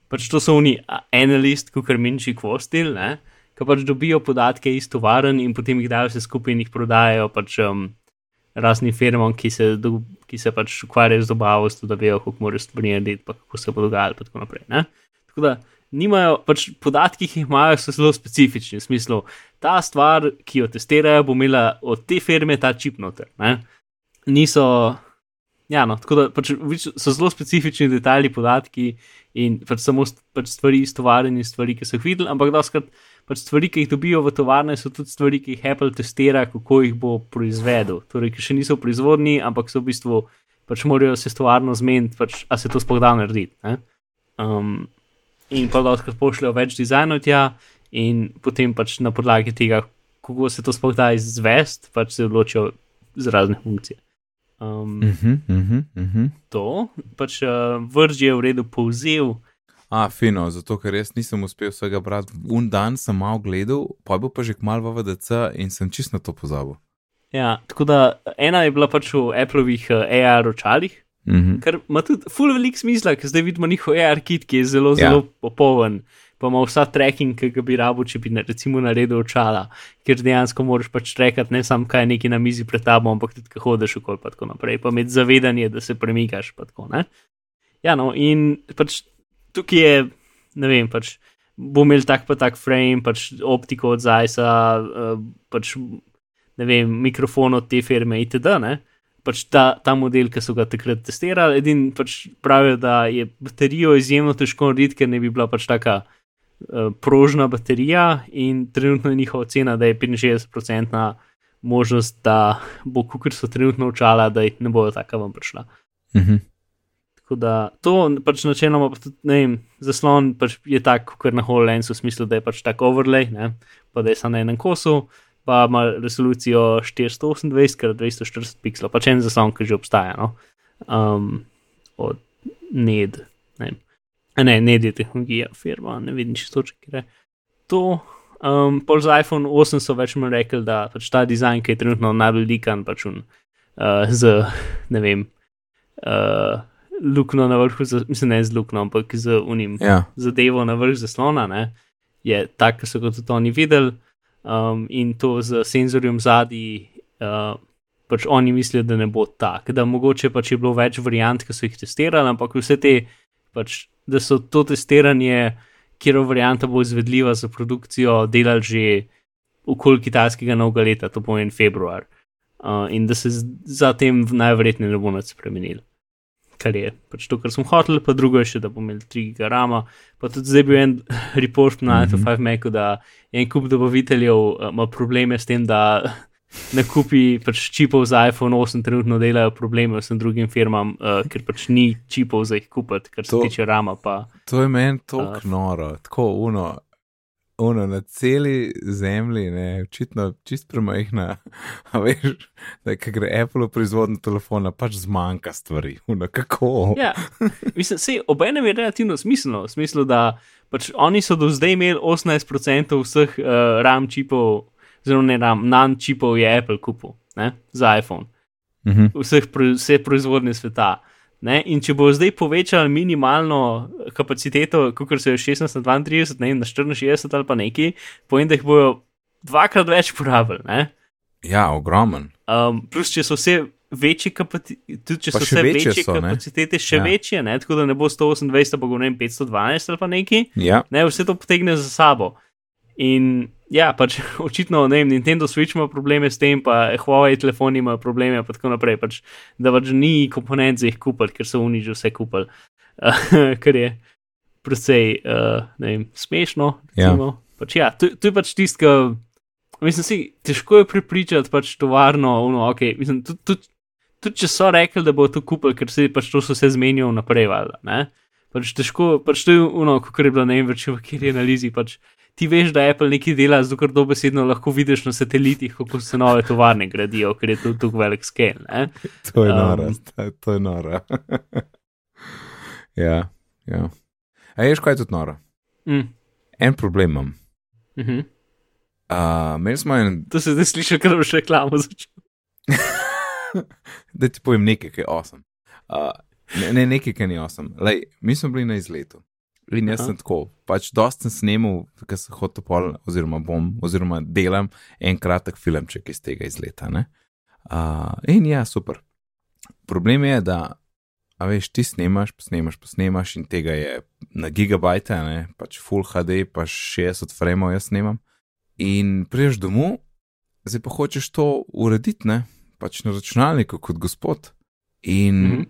pač to so oni analist, kot minči kvostil, ne, ki pač dobijo podatke iz tovaren in potem jih dajo vse skupaj in jih prodajajo pač um, raznim firmam, ki se, do, ki se pač ukvarjajo z dobavo, zato da vejo, kako morajo stvari narediti, pa kako se bo dogajalo, in tako naprej. Ne. Tako da nimajo, pač podatki, ki jih imajo, so zelo specifični. V smislu, ta stvar, ki jo testirajo, bo imela od te firme ta čip noter. Ne? Niso. Ja, no, tako da pač, so zelo specifični detajli, podatki in pač samo pač stvari iz tovarn in stvari, ki so jih videli, ampak doskrat pač stvari, ki jih dobijo v tovarne, so tudi stvari, ki jih Apple testira, kako jih bo proizvedel. Torej, ki še niso v proizvodni, ampak so v bistvu pač morajo se s tovarno zmeniti, pač, a se to sploh da narediti. ne. Um, in pa lahko pošljajo več dizajnov tja, in potem pač na podlagi tega, kako se to sploh da izvesti, pač se odločijo za razne funkcije. Um, Uh -huh, uh -huh, uh -huh. To, pač uh, vrž je v redu povzel. A, fino, zato ker res nisem uspel vsega brati. Un dan sem malo gledal, pa bo pa že kmal v VDC in sem čist na to pozabil. Ja, tako da ena je bila pač v Appleovih uh, AR očalih, Uh -huh. kar ima tudi full velik smisla, ker zdaj vidimo njihov AR kit, ki je zelo, Ja. zelo popoln. Pa ima vsa tracking, ki ga bi rabo, če bi na- recimo naredil očala, ker dejansko moraš pač trekati ne samo kaj neki na mizi pred tabo, ampak tudi kaj hodiš okoli in tako naprej. Pa imeti zavedanje, da se premikaš. pa Tako, ne? ja, no, in pač tukaj je, ne vem, pač bo imel tak pa tak frame, pač optiko od Zajsa, uh, pač ne vem, mikrofon od te firme itd. Ne? Pač ta, ta model, ki so ga takrat testirali, edin pač pravijo, da je baterijo izjemno težko narediti, ker ne bi bila pač taka uh, prožna baterija in trenutno je njihova cena, da je 65% možnost, da bo, kot so trenutno učala, da jih ne bojo taka vam prišla. -huh. Tako da to pač načeloma, pa tudi, ne vem, zaslon pač je tak, kot na HoloLensu, v smislu, da je pač tak overlay, ne, pa da je samo na enem kosu, pa ima resolucijo 428 x 240 pikslov, pač en zaslon, ki že obstaja, no, um, od NED. Ne. A ne, NED je tehnologija, firma, ne vidim čisto, če gre. To. Um, pol za iPhone 8 so več mi rekli, da pač ta dizajn, ki je trenutno najbolj likan, pač un, uh, z, ne vem, uh, luknjo na vrhu, za, mislim, ne z luknjo, ampak z unim Ja, zadevo na vrh zaslona, ne, je tak, ki so ga tudi oni videli, um, in to z senzorjem zadnji, uh, pač oni mislijo, da ne bo tak, da mogoče pač je bilo več variant, ki so jih testirali, ampak vse te, pač, da so to testiranje, kjer varianta bo izvedljiva za produkcijo, delali že okoli kitajskega novega leta, to pomeni februar, uh, in da se zatem najverjetneje ne bo nič spremenil kar je pač to, kar smo hoteli, pa drugo je še, da bomo imeli 3 gigara. Pa tudi zdaj bil en *laughs* report na. Alpha 5 Macu, da en kup dobaviteljev uh, ima probleme s tem, da *laughs* nakupi pač čipov za iPhone 8 trenutno delajo probleme vsem drugim firmam, uh, ker pač ni čipov za jih kupiti, kar se To- tiče rama. Pa, to je meni tako Uh, noro, tako uno. Ono, na celi zemlji, ne, očitno čist premajhna, a veš, da ko gre Apple v proizvodnjo telefona, pač zmanjka stvari. *laughs* Uno, kako? ja, mislim, se obenem je relativno smiselno, v smislu, da pač oni so do zdaj imeli 18% vseh uh, RAM čipov, zelo ne RAM, nan čipov je Apple kupil ne, za iPhone. Uh -huh. vseh, pro- vse proizvodnje sveta. Ne? In če bo zdaj povečali minimalno kapaciteto, kot se je 16 na 32, ne vem, na 64 ali pa neki, povem, da jih bojo dvakrat več porabili. ne. Ja, ogromen. Um, plus, če so vse večje kapacitete, tudi če Pa so vse večje večje so, kapacitete, še ja. večje, ne? tako da ne bo 128, pa bo ne vem, 512 ali pa neki Ja, ne, vse to potegne za sabo. In ja, pač *laughs* očitno, ne vem, Nintendo Switch ima probleme s tem, pa Huawei telefoni imajo probleme, pa tako naprej. Pač, da pač ni komponent za jih kupiti, ker so oni že vse kupili, uh, *laughs* kar je precej, uh, ne vem, smešno. Ja. recimo. Pač, ja, to, to je pač tisto, mislim, si, težko je pripričati pač tovarno, ono, ok, mislim, tudi. Tud, Tudi če so rekli, da bo to kupili, ker se pač to so se zmenijo naprej, valjda, ne? Pač težko, pač to je ono, kot je bilo ne vem več, v kateri analizi. Pač ti veš, da Apple nekaj dela, zato ker dobesedno lahko vidiš na satelitih, kako se nove tovarne gradijo, ker je to tako velik skel. To je Um, noro, to, je noro. *laughs* ja, ja. A veš, kaj je tudi noro? Mm. En problem imam. Uh -huh. Uh, Imeli smo en, To se zdaj sliši, ker boš reklamo začel. *laughs* da ti povem nekaj, ki je osem. Uh, ne, ne, nekaj, ki ni osem. Lej, mi smo bili na izletu. In jaz Aha. sem tako, pač dosta sem snemal, ker sem hotel pol, oziroma bom, oziroma delam en kratek filmček iz tega izleta. ne. Uh, in ja, super. Problem je, da, a veš, ti snemaš, pa snemaš, pa snemaš in tega je na gigabajte, ne, pač full HD, pa 60 frameov jaz snemam. In priješ domov, zdaj pa hočeš to urediti, ne, pač na računalniku kot gospod. In mm. -hmm.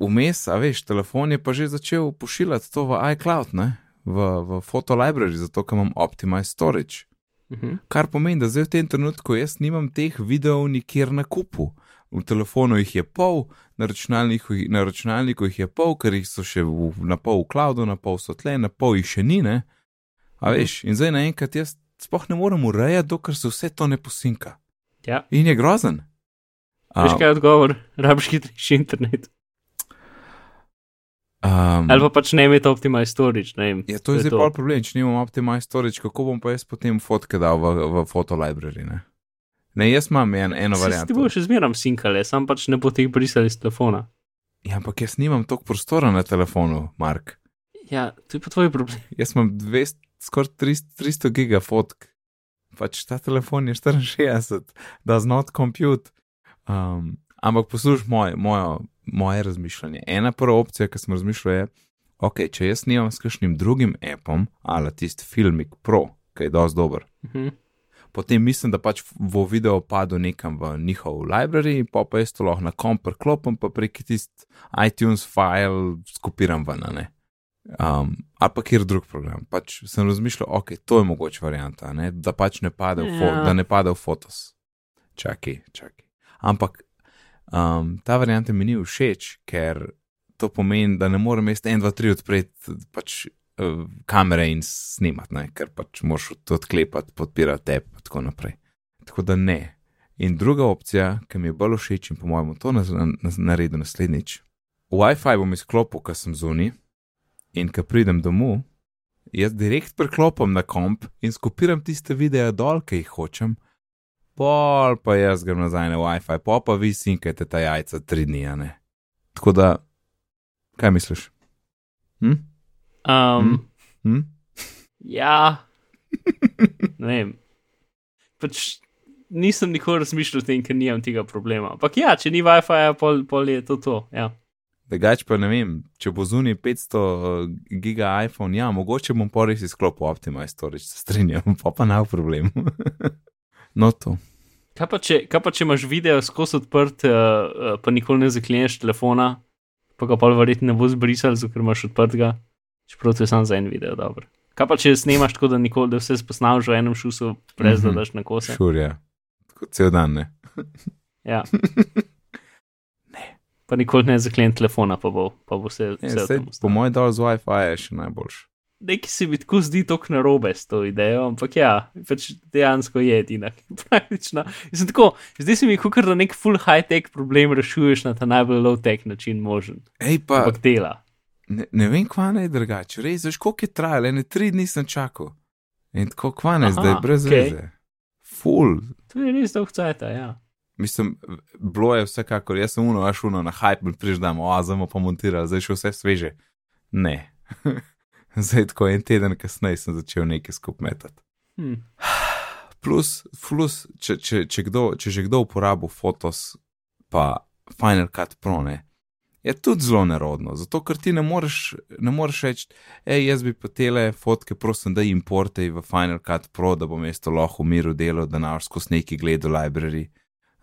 Vmes, a veš, telefon je pa že začel pošiljati to v iCloud, ne, v, v Photo Library, zato ker imam Optimized Storage. Uh -huh. Kar pomeni, da zdaj v tem trenutku jaz nimam teh videov nikjer na kupu. V telefonu jih je pol, na računalniku, na računalniku jih je pol, ker jih so še v, na pol v cloudu, na pol so tle, na pol jih še ni. Ne? A veš, in zdaj naenkrat jaz sploh ne morem urejati, dokler se vse to ne posinka. Ja. In je grozen. Veš kaj je odgovor? Rabiš hitrejši internet. Um, Ali pa pač ne imeti optimize storage. Ne vem. Ja, to je zdaj pa problem, če nimam optimize storage, kako bom pa jaz potem fotke dal v, v fotolibrary. Ne? ne, jaz imam en, eno Saj Ti varianto. boš še zmeram sinkale, sam pač ne bo teh brisali iz telefona. Ja, ampak jaz nimam toliko prostora na telefonu, Mark. Ja, to je pa tvoj problem. *laughs* Jaz imam 200, skoraj 300, 300 giga fotk. Pač ta telefon je 64, does not compute. Um, ampak poslušaj moj, mojo, moje razmišljanje. Ena prva opcija, ki sem razmišljal, je, ok, če jaz nimam s kakšnim drugim appom, ali tisti Filmik Pro, ki je dosti dober, Mhm. potem mislim, da pač bo video padel nekam v njihov library, pa pa jaz to lahko na komp preklopim, pa prek tisti iTunes file skopiram ven. ne. Um, ali pa kjer drug program. Pač sem razmišljal, ok, to je mogoče varianta, ne? da pač ne pade v, fo Ja. da ne pade v fotos. Čakaj, čakaj. Ampak um, ta varianta mi ni všeč, ker to pomeni, da ne morem jaz 1, 2, 3 odpreti pač, uh, kamere in snimati, ne? ker pač moraš to odklepati, podpirati te in tako naprej. Tako da ne. In druga opcija, ki mi je bolj všeč in po mojem to na, na, naredil naslednjič. WiFi bom izklopil, ko sem zunaj in ko pridem domov, jaz direkt preklopim na komp in skopiram tiste videe dol, ki jih hočem, pol pa jaz grem nazaj na WiFi, pa pa vi sinkajte ta jajca tri dni, ne. Tako da, kaj misliš? Hm? Um, Hm? Ja, ne vem. Pač nisem nikoli razmišljal o tem, ker nimam tega problema. Ampak ja, če ni WiFi, pol, pol je to to. Ja. Drugač pa ne vem, če bo zunaj 500 giga iPhone, ja, mogoče bom pa res izklopil Optimize Storage, se strinjam, *laughs* pa pa nav problem. *laughs* no, to. Kaj, pa če, kaj pa če imaš video skozi odprt, uh, pa nikoli ne zakleneš telefona, pa ga pa verjetno ne bo zbrisal, ker imaš odprtega, čeprav to je samo za en video, dobro. Kaj pa če snemaš tako, da, nikoli, da vse spoznaš v enem šusu, brez da Mhm. daš na kose? Šurja. Tako cel dan ne. Ja. *laughs* Pa nikoli ne zaklen telefona, pa bo, pa bo vse. Ja, vse sej, po mojem dol z Wi-Fi je še najboljši. Nekaj se mi tako zdi tako narobe s to idejo, ampak ja, pač dejansko je edina, ki *laughs* je praktična. Mislim, tako, zdi se mi, kot da nek full high-tech problem rešuješ na ta najbolj low-tech način možen. Ej, pa Ampak dela. ne, ne vem, kva naj drugače. Res, veš, koliko je trajalo, ene tri dni sem čakal. In tako kva naj Aha, zdaj, brez okej. veze. Ful. To je res dolg cajt, ja. Mislim, bilo je vsekakor, jaz sem uno, aš uno na hype, priždam, o, zdaj bomo pa montirali, zdaj še vse sveže. Ne. *laughs* zdaj tako en teden kasneje sem začel nekaj skup metati. Hm. Plus, plus če, če, če, kdo, če že kdo uporabil Photos, pa Final Cut Pro, ne, je tudi zelo nerodno, zato ker ti ne moreš, ne moreš reči, hej, jaz bi pa tele fotke, prosim, da importe v Final Cut Pro, da bom jaz to lahko v miru delal, da naš skozi neki gledal library.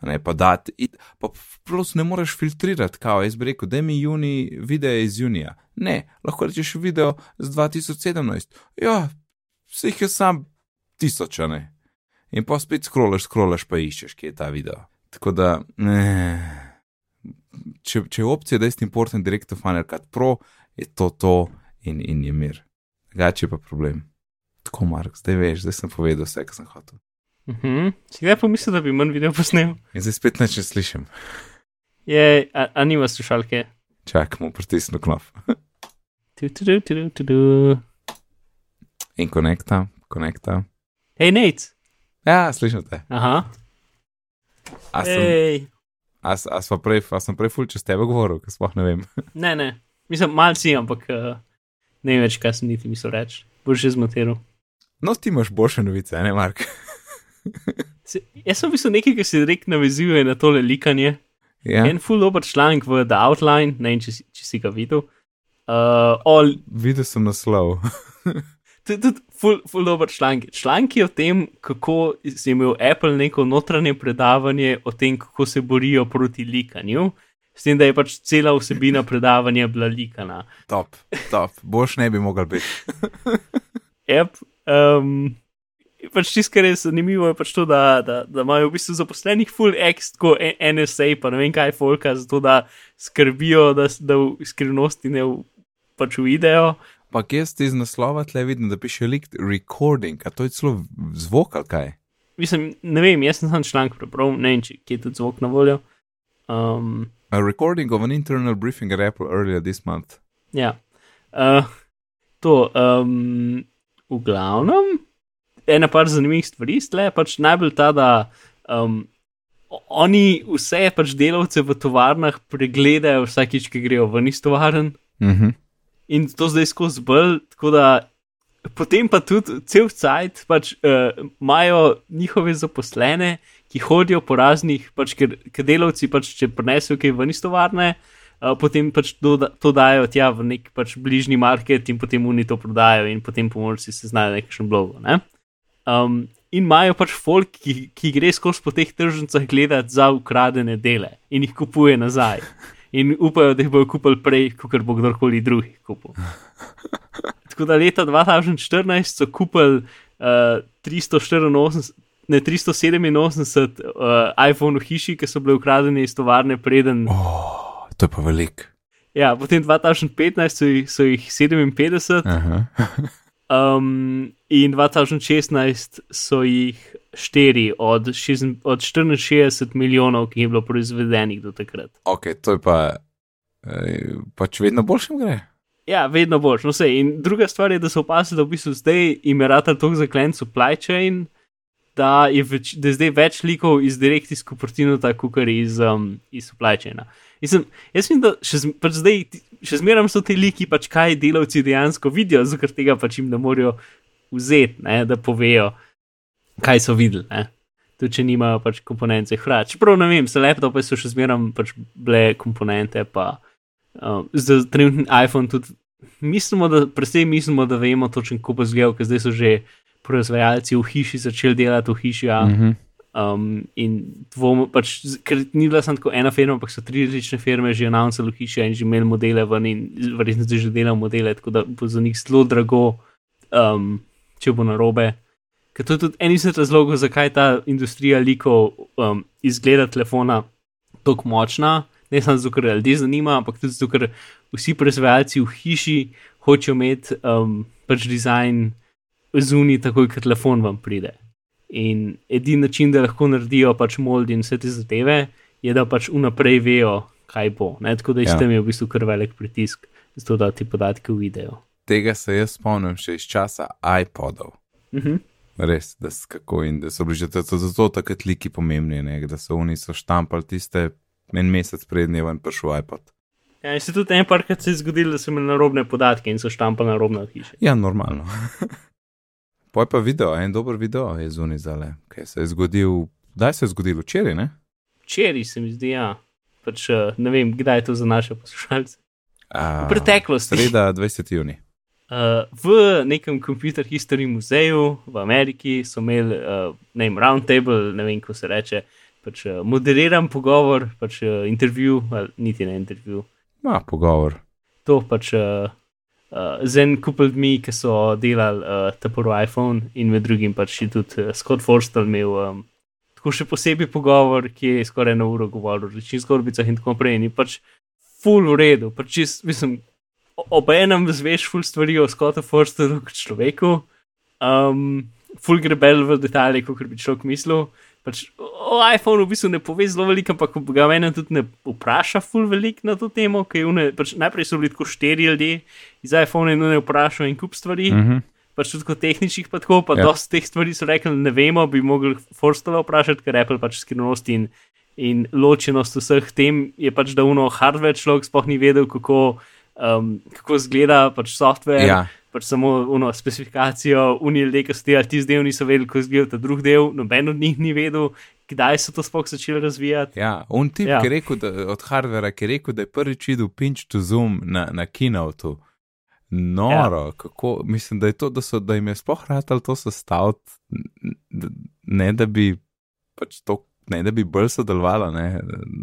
Ne, pa dati, it- pa plus ne moreš filtrirati, kao, jaz bi rekel, da mi juni video iz junija. Ne, lahko rečeš video z 2017. Ja, vseh je sam tisoč, a ne. In pa spet scrollaš, scrollaš, pa iščeš, kje je ta video. Tako da, eh, če, če je opcija, da je importen direkt v Final Cut Pro, je to to in, in je mir. Drugače pa problem. Tako, Mark, zdaj veš, zdaj sem povedal vse, kar sem hotel. Mhm. Si kdaj pomislil, da bi manj video posnel? In zdaj spet neč ne slišim. Je, a, a nima slušalke? Čakamo, pritisnu knop. Tu, tu, tu, tu, tu, tu. In konekta, konekta. Hej, Nate! Ja, slišim te. Aha. A sem, Hej. a, s- a, sva prej, a sem prej ful čez tebe govoril, ker sploh ne vem. *laughs* Ne, ne. Mislim, mal si, ampak uh, ne vem več, kaj sem niti mislil reči. Boš že zmotiral. No, ti imaš boljše novice, ne, Mark? Se, jaz sem v bistvu nekaj, kar se direkt navezuje na tole likanje. Ja, En full dober članek v The Outline, ne vem, če, če si ga videl. Uh, all, videl sem naslov. *laughs* tudi tud, full, full dober članek. Članki o tem, kako je imel Apple neko notranje predavanje o tem, kako se borijo proti likanju. S tem, da je pač cela vsebina predavanja bila likana. top, top, boš ne bi mogel biti. Yep. Um, pač tisto, kar je zanimivo, je pač to, da, da, da imajo v bistvu zaposlenih full ex, tako NSA, pa ne vem kaj, folka, zato da skrbijo, da, da v skrivnosti ne v, pač uidejo. Pa jaz iz naslova tle vidim, da piše likt recording, a to je celo zvok ali kaj. Mislim, ne vem, jaz sem sam članek prebral, ne vem, če je tudi zvok na voljo. Um, A recording of an internal briefing at Apple earlier this month. ja. Uh, to, um, v glavnem, ena par zanimivih stvari stle, pač najbolj ta, da um, oni vse pač delavce v tovarnah pregledajo vsakič, ki grejo ven iz tovarn. Mhm. in to zdaj skozi bolj. Tako da potem pa tudi cel cajt pač uh, imajo njihove zaposlene, ki hodijo po raznih, pač, ker, ker delavci pač, če prinesejo kaj ven iz tovarne. Uh, potem pač to, da- to dajo tja v nek pač bližnji market, in potem oni to prodajo, in potem pomorci se znajo na nekakšnem blogu. Ne? Um, in imajo pač folk, ki, ki gre skozi po teh tržnicah gledati za ukradene dele in jih kupuje nazaj. In upajo, da jih bodo kupili prej, kot bo kdorkoli drug jih kupil. Tako da leta 2014 so kupili uh, 384, ne 387 uh, iPhone v hiši, ki so bile ukradene iz tovarne, preden. Oh, to je pa velik. Ja, potem 2015 so jih, so jih 57, Aha. *laughs* um, in 2016 so jih 4 od, šest- od 64 milijonov, ki je bilo proizvedenih do takrat. Ok, to je pa. eh, Pač vedno boljšim gre. Ja, vedno boš. No, sej. In druga stvar je, da so opazili, da v bistvu zdaj je rata tako zaklen supply chain, da je, več, da je zdaj več likov iz direkt iz Kupertinuta, kot iz, um, iz supply chaina. Mislim, jaz mislim, da še, zm- pač zdaj, še zmeraj so ti liki, pač kaj delavci dejansko vidijo, zato tega pač jim ne morejo vzeti, ne, da povejo, kaj so videli. Ne. Tudi če nimajo pač komponente hrat. Čeprav ne vem, se laptope so še zmeraj pač bile komponente, pa um, za trenutni iPhone tudi mislimo, da, predvsej mislimo, da vemo točno, kako bo izgledal, ker zdaj so že proizvajalci v hiši začeli delati v hiši. Ja. Mhm. Um, in dvom, pač, ker ni bila samo tako ena firma, ampak so tri različne firme že announcali v hiši in že imeli modele ven in verjetno zdaj že delajo modele, tako da bo za njih zelo drago, um, če bo narobe. Ker to je tudi en izmed razlogov, zakaj ta industrija likov um, izgleda telefona tako močna. Ne samo zato, ker ljudi zanima, ampak tudi zato, ker vsi proizvajalci v hiši hočejo imeti um, pač dizajn zunaj, takoj, ko telefon vam pride. In edini način, da lahko naredijo pač mold in vse te zadeve, je, da pač vnaprej vejo, kaj bo. Ne? Tako da iz Ja. tem je v bistvu kar velik pritisk, zato da ti podatke uvidejo. Tega se jaz spomnim še iz časa iPodov. Mhm. Res, da, kako da so bili že zato, takrat liki pomembni, ne? da so oni so štampali tiste en mesec prednje ven prišel iPod. Ja, in se tudi en parkrat se je zgodilo, da so imeli narobne podatke in so štampali narobne hiše. Ja, normalno. *laughs* Poj pa video, en dober video je zunaj zale, kaj se je zgodil, kdaj se je zgodil včeraj, ne? Včeraj se mi zdi, ja. Pač, eh, ne vem, kdaj je to za naše poslušalce. A, V preteklosti. Sreda 20. juni. Uh, v nekem Computer History muzeju v Ameriki so imeli, uh, ne vem, roundtable, ne vem, kako se reče, pač uh, moderiran pogovor, pač uh, intervju, ali niti ne intervju. Ma, pogovor. To pač uh, uh, z en kup ljudmi, ki so delali uh, ta prvi iPhone in med drugim pač tudi uh, Scott Forstel imel um, tako še posebej pogovor, ki je skoraj eno uro govoril o različnih zgodbicah in tako naprej. In pač full v redu, pač čist, mislim, ob enem zveš ful stvari o Scottu Forstelu kot človeku, um, ful grebel v detalje, kot bi človek mislil. Pač, o iPhonu v bistvu ne pove zelo veliko, ampak ga meni tudi ne vpraša ful veliko na to temo, ker une, pač najprej so bili tako štiri ljudje iz iPhona in ne vprašajo en kup stvari. Mm. Mhm. Pač tudi kot tehničnih, pa tako, pa Ja. dosti teh stvari so rekli, ne vemo, bi mogli Forstela vprašati, ker Apple pač skrivnost in, in ločenost vseh tem je pač, da uno hardware človek sploh ni vedel, kako, um, kako zgleda pač software. Ja, pač samo uno specifikacijo, unij ljudje, ki so delali tisti del, niso vedeli, kako izgleda ta drugi del, noben od njih ni vedel, kdaj so to sploh začeli razvijati. ja. Un tip, Ja. ki je rekel, da, od hardvera, ki je rekel, da je prvič videl pinch to zoom na, na keynote. Noro, ja. kako mislim, da je to, da, so, da jim je sploh ratalo to sestaviti, ne da bi pač to, ne da bi bolj sodelovala, ne,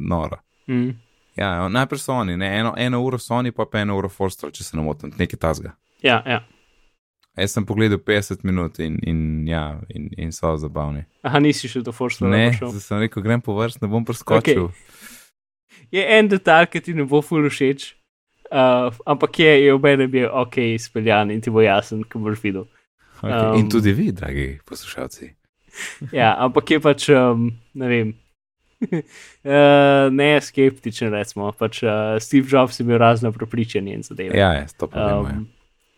noro. Mm. Ja, najprej so oni, ne, eno, eno uro so oni, pa pa eno uro Forster, če se ne motim, nekaj tasga. Ja, ja. Jaz sem pogledal 50 minut in, in, ja, in, in so zabavni. Aha, nisi še do Forstela Ne, zdaj sem rekel, grem po vrst, ne bom preskočil. Okay. Je en detalj, ki ti ne bo ful všeč, uh, ampak je, je v enem je ok, izpeljan in ti bo jasen, ko boš videl. Okay. Um, in Um, tudi vi, dragi poslušalci. *laughs* Ja, ampak je pač, um, ne vem. uh, *laughs* ne skeptičen, recimo. Pač, uh, Steve Jobs je imel razne prepričanje in zadeve. Ja, je, to pa um, Um,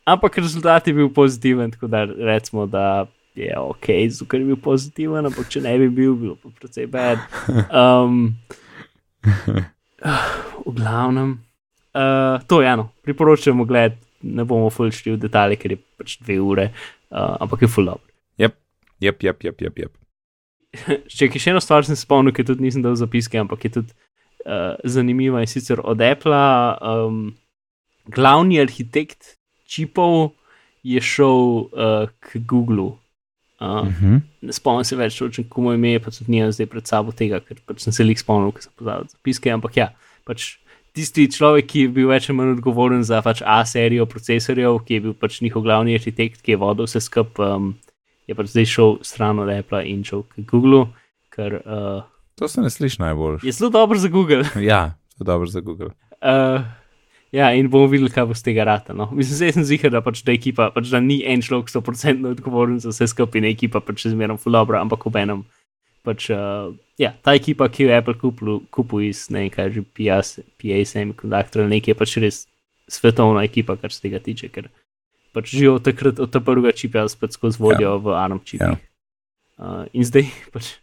ampak rezultat je bil pozitiven, tako da recimo, da je ok, zato je bil pozitiven, ampak če ne bi bil, bi bilo pa precej bed. Um, v glavnem, uh, to je eno, priporočamo gled, ne bomo fulšli v detalje, ker je pač dve ure, uh, ampak je full up. Jep, jep, jep, jep. jep. *laughs* Če še eno stvar sem se spomnil, ki tudi nisem dal zapiske, ampak je tudi uh, zanimiva in sicer od Apple. Um, glavni arhitekt čipov je šel uh, k Googlu. Uh, Mhm. ne spomnim se več, točno komu ime je, pa tudi nimam zdaj pred sabo tega, ker pač sem se jih spomnil, ker sem pozabil zapiske. Ampak ja, pač tisti človek, ki je bil več ali manj odgovoren za pač A serijo procesorjev, ki je bil pač njihov glavni arhitekt, ki je vodil vse skupaj, um, je pač zdaj šel stran od Apple in šel k Googlu, ker uh, To se ne sliši najbolj. je zelo dobro za Google. Ja, to je dobro za Google. Uh, ja, in bomo videli, kaj bo z tega rata. No. Mislim, zdaj sem zihar, da pač da ekipa, pač da ni en človek 100% odgovoren za vse skupaj, in ekipa pač še zmeraj fulabra, ampak ob enem. Pač, uh, ja, ta ekipa, ki jo je Apple kupil, kupil iz ne vem, kaj že PA, PA Semiconductor ali nekaj, je pač res svetovna ekipa, kar se tega tiče, ker pač že od takrat, od tega prvega čipa, spet skozi vodijo ja. v ARM čipih. Ja. Uh, in zdaj *laughs* pač.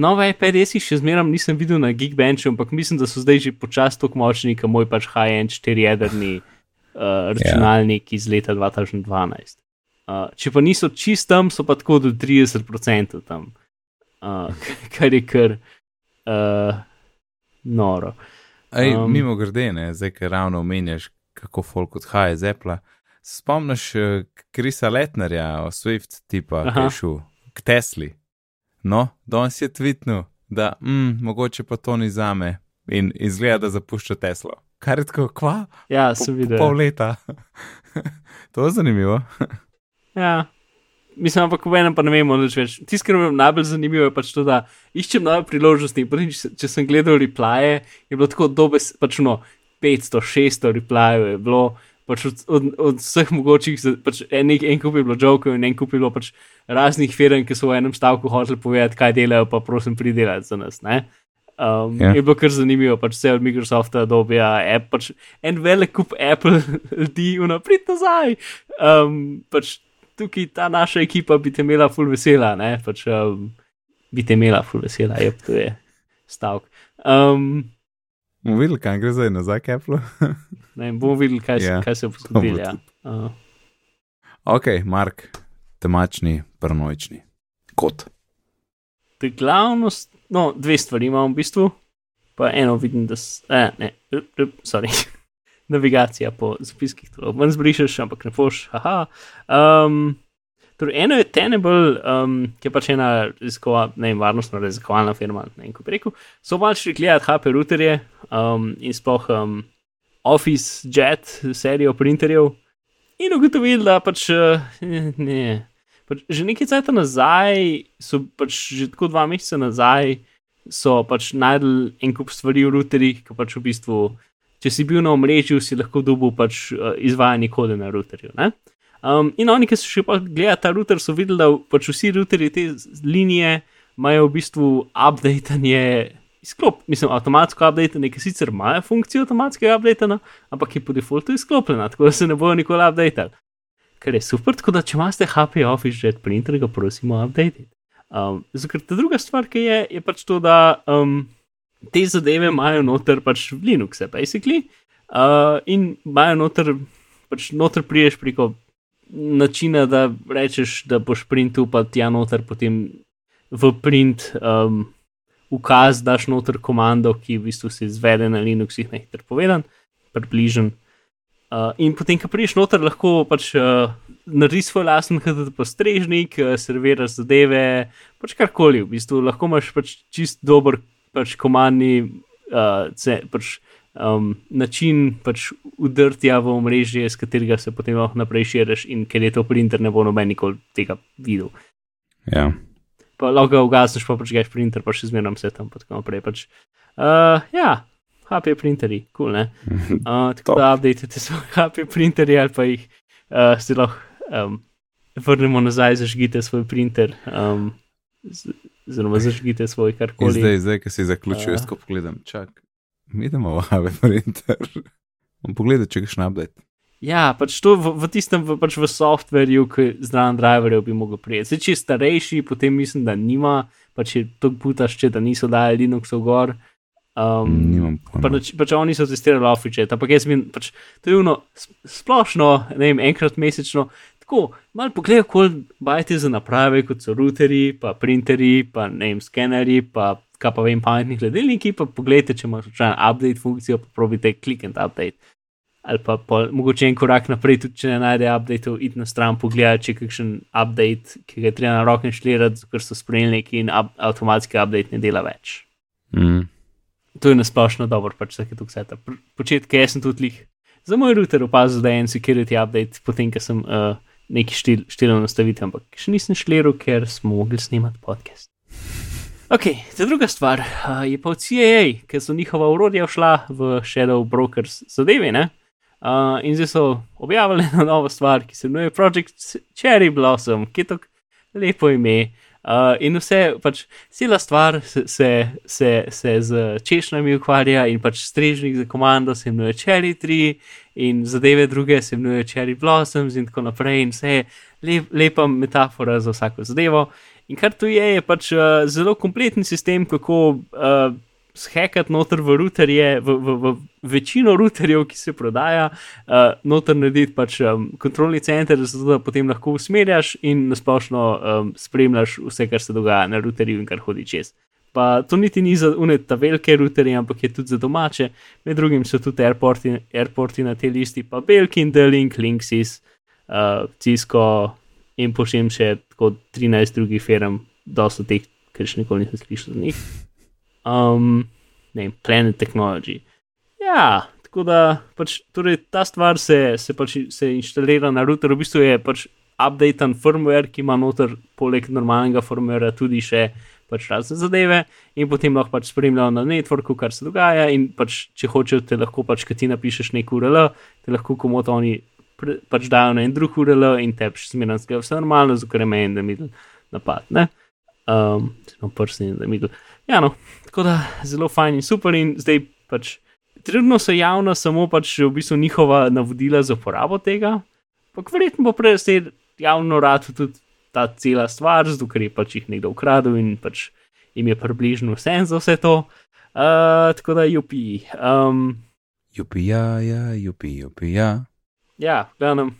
Nove iPad-esi še zmeraj nisem videl na Geekbenchu, ampak mislim, da so zdaj že počasi tako močni, kot moj pač high-end 4-jedrni uh, računalnik iz leta 2012. Uh, če pa niso čist tam, so pa tako do 30% tam, uh, *laughs* kar je kar uh, noro. Ej, Um, um, mimo grede, ne, zdaj, ker ravno omenjaš, kako folk odhaja iz Apple. Spomniš Krisa Letnerja, Swift tipa, ki Aha. je šel k Tesli. No, danes je tvitnil, da mm, mogoče pa to ni za me in izgleda, da zapušča Teslo. Kar je tako, kva? Ja, sem po videl. pol leta. *laughs* to je zanimivo. Ja. Mislim, ampak v enem pa ne vemo nič več. Tisto, kar mi je najbolj zanimivo, je pač to, da iščem nove priložnosti. Prvič, če, če sem gledal replaje, je bilo tako dobe, pač no, 500, 600 replajev je bilo. Pač od, od, od vseh mogočih, pač en, en kup je bilo žovkov in en kup je bilo pač raznih firm, ki so v enem stavku hoteli povedati, kaj delajo, pa prosim, pridelati za nas. Ne? Um, Ja. Je bilo kar zanimivo, pač vse od Microsofta, Adobe, App, pač en velik kup Apple *laughs* ljudi, unaprid nazaj. Um, pač tukaj ta naša ekipa bi te imela full vesela, ne, pač um, bi te imela full vesela, je to je stavek. Um, Bomo videli, kam gre zdaj nazaj Apple. *laughs* ne, bomo videli, kaj, Ja, yeah, kaj se bo zgodilo. Ja. Uh, ok, Mark, temačni, paranoični. Kot. to je glavnost, no, dve stvari imam v bistvu, pa eno vidim, da s, eh, ne, rup, rup, sorry. *laughs* Navigacija po zapiskih, to ven zbrišeš, ampak ne poš, haha. Um, torej, eno je Tenable, um, ki je pač ena raziskova, ne vem, varnostno raziskovalna firma, ne vem, kako bi rekel. So pač šli gledati HP routerje um, in sploh um, Office Jet serijo printerjev in ugotovili, da pač uh, ne. Pač že nekaj časa nazaj, so pač že tako dva meseca nazaj, so pač najdel en kup stvari v routerjih, ki pač v bistvu, če si bil na omrežju, si lahko dobil pač uh, izvajanje kode na routerju. Ne? Um, in oni, ki so še pa gledali ta router, so videli, da pač vsi routerji te linije imajo v bistvu updatanje. Izklop, mislim, avtomatsko updatanje, ki sicer ima funkcijo avtomatskega updatanja, ampak je po defaultu izklopljena, tako da se ne bojo nikoli updatali. Kar je super, tako da če imate HP Office Jet printer, ga prosimo update. Um, Zakaj ta druga stvar, ki je, je pač to, da um, te zadeve imajo noter pač v Linuxu, basically, uh, in imajo noter, pač noter priješ preko načina, da rečeš, da boš printu pa tja noter potem v print. Um, Ukaz daš noter komando, ki v bistvu se izvede na Linuxih, ne hitro povedan, približen. Uh, in potem, ko priješ noter, lahko pač uh, narediš svoj lasten HTTP strežnik, uh, serviraš zadeve, pač karkoli. V bistvu lahko imaš pač čist dober pač komandni uh, pač, um, način pač udrtja v omrežje, s katerega se potem lahko naprej širiš in ker je to printer, ne bo noben nikoli tega videl. Ja. Pa lahko ga ugasneš, pa pač geš printer, pa še zmeraj vse tam, pa tako naprej. Pač, uh, ja, HP printerji, kul, cool, ne. *laughs* Uh, tako da updatete svoje HP printerje ali pa jih uh, si lahko um, vrnemo nazaj, zažgite svoj printer. Um, Zelo zažgite svoj In karkoli. zdaj, zdaj, ki si zaključil, A. jaz ko pogledam, čak, idemo v Ave printer. Bom pogledal, če greš na update. Ja, pač to v, v tistem, v, pač v softverju, ki znan driverjev bi mogel prijeti. Zdaj, če je starejši, potem mislim, da nima, pač je to putašče, da niso dali Linuxov gor. Um, Nimam pojma. pač, pač oni so testirali Office, ampak jaz vem, pač, to je ono s- splošno, ne vem, enkrat mesečno. Tako, malo pogledaj, koliko bajte za naprave, kot so routerji, pa printerji, pa ne vem, skenerji, pa kaj pa vem, pametni hladilniki, pa pogledajte, če imaš včasih update funkcijo, pa probite click and update. Ali pa pol, mogoče en korak naprej, tudi če ne najde update, id na stran pogledati, če je kakšen update, ki ga je treba na roke inštalirati, ker so sprejeli neki in up, avtomatski update ne dela več Mm. to je nasplošno dobro, pač vsake tu vse. Početke jaz sem tudi lih. Za moj router opazil, da je en security update, potem, ko sem uh, neki štil, štilil nastavitev, ampak še nisem šliral, ker smo mogli snemati podcast. Ok, ta druga stvar uh, je pa od CIA, ker so njihova urodja šla v Shadow Brokers zadevi, ne? Uh, in zdaj so objavili *laughs* eno novo stvar, ki se imenuje Project Cherry Blossom, ki je tako lepo ime. Uh, in vse, pač cela stvar se, se, se, se z češnjami ukvarja, in pač strežnik za komando se imenuje Cherry 3, in zadeve druge se imenuje Cherry Blossoms, in tako naprej. In vse je lep, lepa metafora za vsako zadevo. In kar tu je, je pač uh, zelo kompleten sistem, kako uh, shekati noter v routerje, v, v, v večino routerjev, ki se prodaja, uh, noter narediti pač um, kontrolni center, zato da potem lahko usmerjaš in nasplošno um, spremljaš vse, kar se dogaja na routerju in kar hodi čez. Pa to niti ni za uneta velike routerje, ampak je tudi za domače. Med drugim so tudi airporti, airporti na tej listi, pa Belkin, Delink, Linksys, uh, Cisco in pošem še tako 13 drugih firm, dosto teh, ker še nikoli nisem slišal za njih. Um, ne vem, Planet Technology. Ja, tako da pač, torej, ta stvar se, se, pač, se inštalira na router, v bistvu je pač updaten firmware, ki ima noter poleg normalnega firmwarea tudi še pač razne zadeve in potem lahko pač spremljajo na networku, kar se dogaja in pač, če hočejo, te lahko pač, ki ti napišeš nek URL, te lahko komot oni pač dajo na en drug URL in te pač zmerno zgleda vse normalno, zato je meni, da mi napad, ne? Um, no, prsni, da mi Ja, no, tako da zelo fajn in super in zdaj pač. Trenutno so javna samo pač v bistvu njihova navodila za uporabo tega, ampak verjetno bo prej zdaj javno rad tudi ta cela stvar, zato ker je pač jih nekdo ukradel in pač jim je približno vse za vse to. Uh, tako da jupi. Um, Jupi, ja, jupi, jupi, ja. Ja, gledam.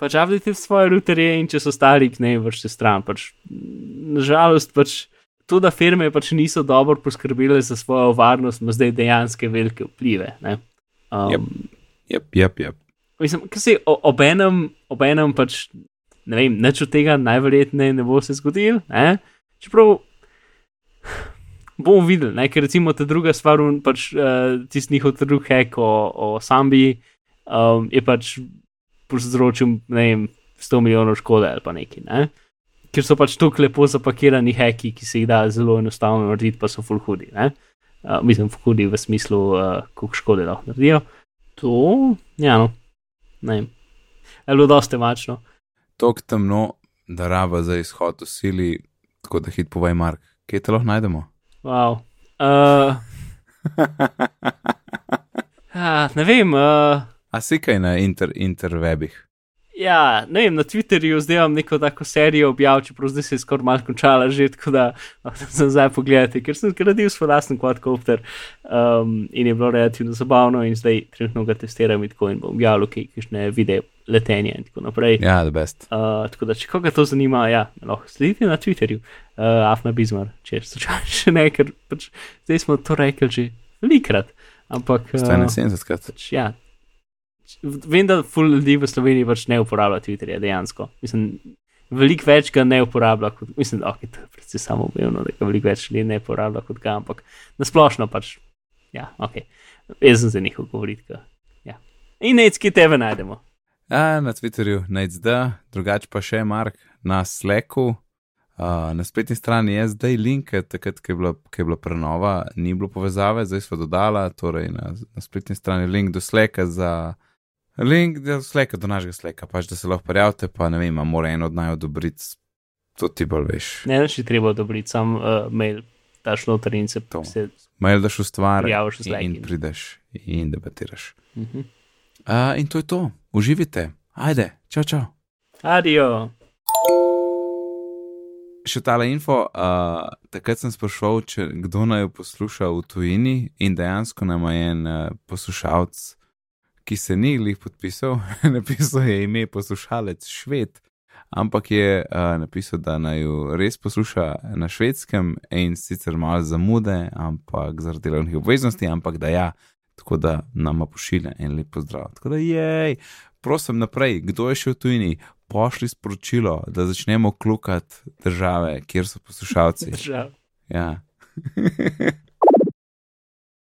Pač avdite svoje routerje in če so stari, ne vršite stran. Pač, nažalost, pač to, da firme pač niso dobro poskrbele za svojo varnost, ima zdaj dejansko velike vplive. ne. Um, Jep. Jep, jep, jep. Mislim, ker se obenem, obenem pač, ne vem, nič od tega najverjetneje ne bo se zgodil. Ne? Čeprav bomo videli, ne? ker recimo ta druga stvar, pač uh, tisti njihov drug hek o, o Sambi, um, je pač povzročil, ne vem, 100 milijonov škode ali pa nekaj. Ne? Ker so pač tako lepo zapakirani heki, ki se jih da zelo enostavno narediti, pa so full hudi. ne. Uh, mislim, full hudi v smislu, uh, koliko škode lahko naredijo. To, ja, no, ne vem. Je bilo dosti temačno. Tok temno, da raba za izhod v sili, tako da hit povej, Mark, kje te lahko najdemo? Wow. Uh, *laughs* ah, ne vem. Uh, A si kaj na inter, interwebih? ja, ne vem, na Twitterju zdaj imam neko tako serijo objav, čeprav zdaj se je skoraj malo končala že, tako da *laughs* lahko sem zdaj pogledati, ker sem gradil svoj lasten quadcopter um, in je bilo relativno zabavno in zdaj trenutno ga testiram in tako in bom objavil kaj, kakšne videe letenja in tako naprej. Ja, the best. Uh, tako da, če koga to zanima, ja, lahko sledite na Twitterju, uh, Afna Bizmar, če slučajno še ne, ker pač zdaj smo to rekli že velikrat. Ampak, uh, 171 krat. pač, ja, vem, da ful ljudi v Sloveniji pač ne uporablja Twitterja dejansko. Mislim, veliko več ga ne uporablja, kot, mislim, da okay, to je predvsem samo umevno, da ga veliko več ljudi ne uporablja kot ga, ampak nasplošno pač, ja, ok, jaz sem za njih govoriti. Ja. In necki tebe najdemo. Ja, na Twitterju najdzda, drugače pa še Mark na Slacku. Uh, na spletni strani je zdaj link, takrat, ko je, bila, ko je bila prenova, ni bilo povezave, zdaj smo dodala, torej na, na spletni strani link do Slacka za link do Slacka, do našega Slacka, pač da se lahko prijavite, pa ne vem, mora en od naj odobriti to ti bolj veš. Ne, si treba odobriti, sam uh, mail daš noter in se To. se. Mail daš v stvar Prijaviš v in, Slack in prideš in debatiraš. Mhm. Uh, in to je to, uživite, ajde, čau, čau. Adijo. Še tale info, uh, takrat sem sprašval, če kdo naj jo posluša v tujini, in dejansko nam je en uh, poslušalec, ki se ni glih podpisal, *laughs* napisal je ime poslušalec Šved, ampak je uh, napisal, da naj jo res posluša na švedskem in sicer malo zamude, ampak zaradi delovnih obveznosti, ampak da ja, tako da nama pošilja en lep pozdrav. Tako da jej, prosim naprej, kdo je še v tujini, pošli sporočilo, da začnemo klukati države, kjer so poslušalci. *laughs* Držav. Ja. *laughs*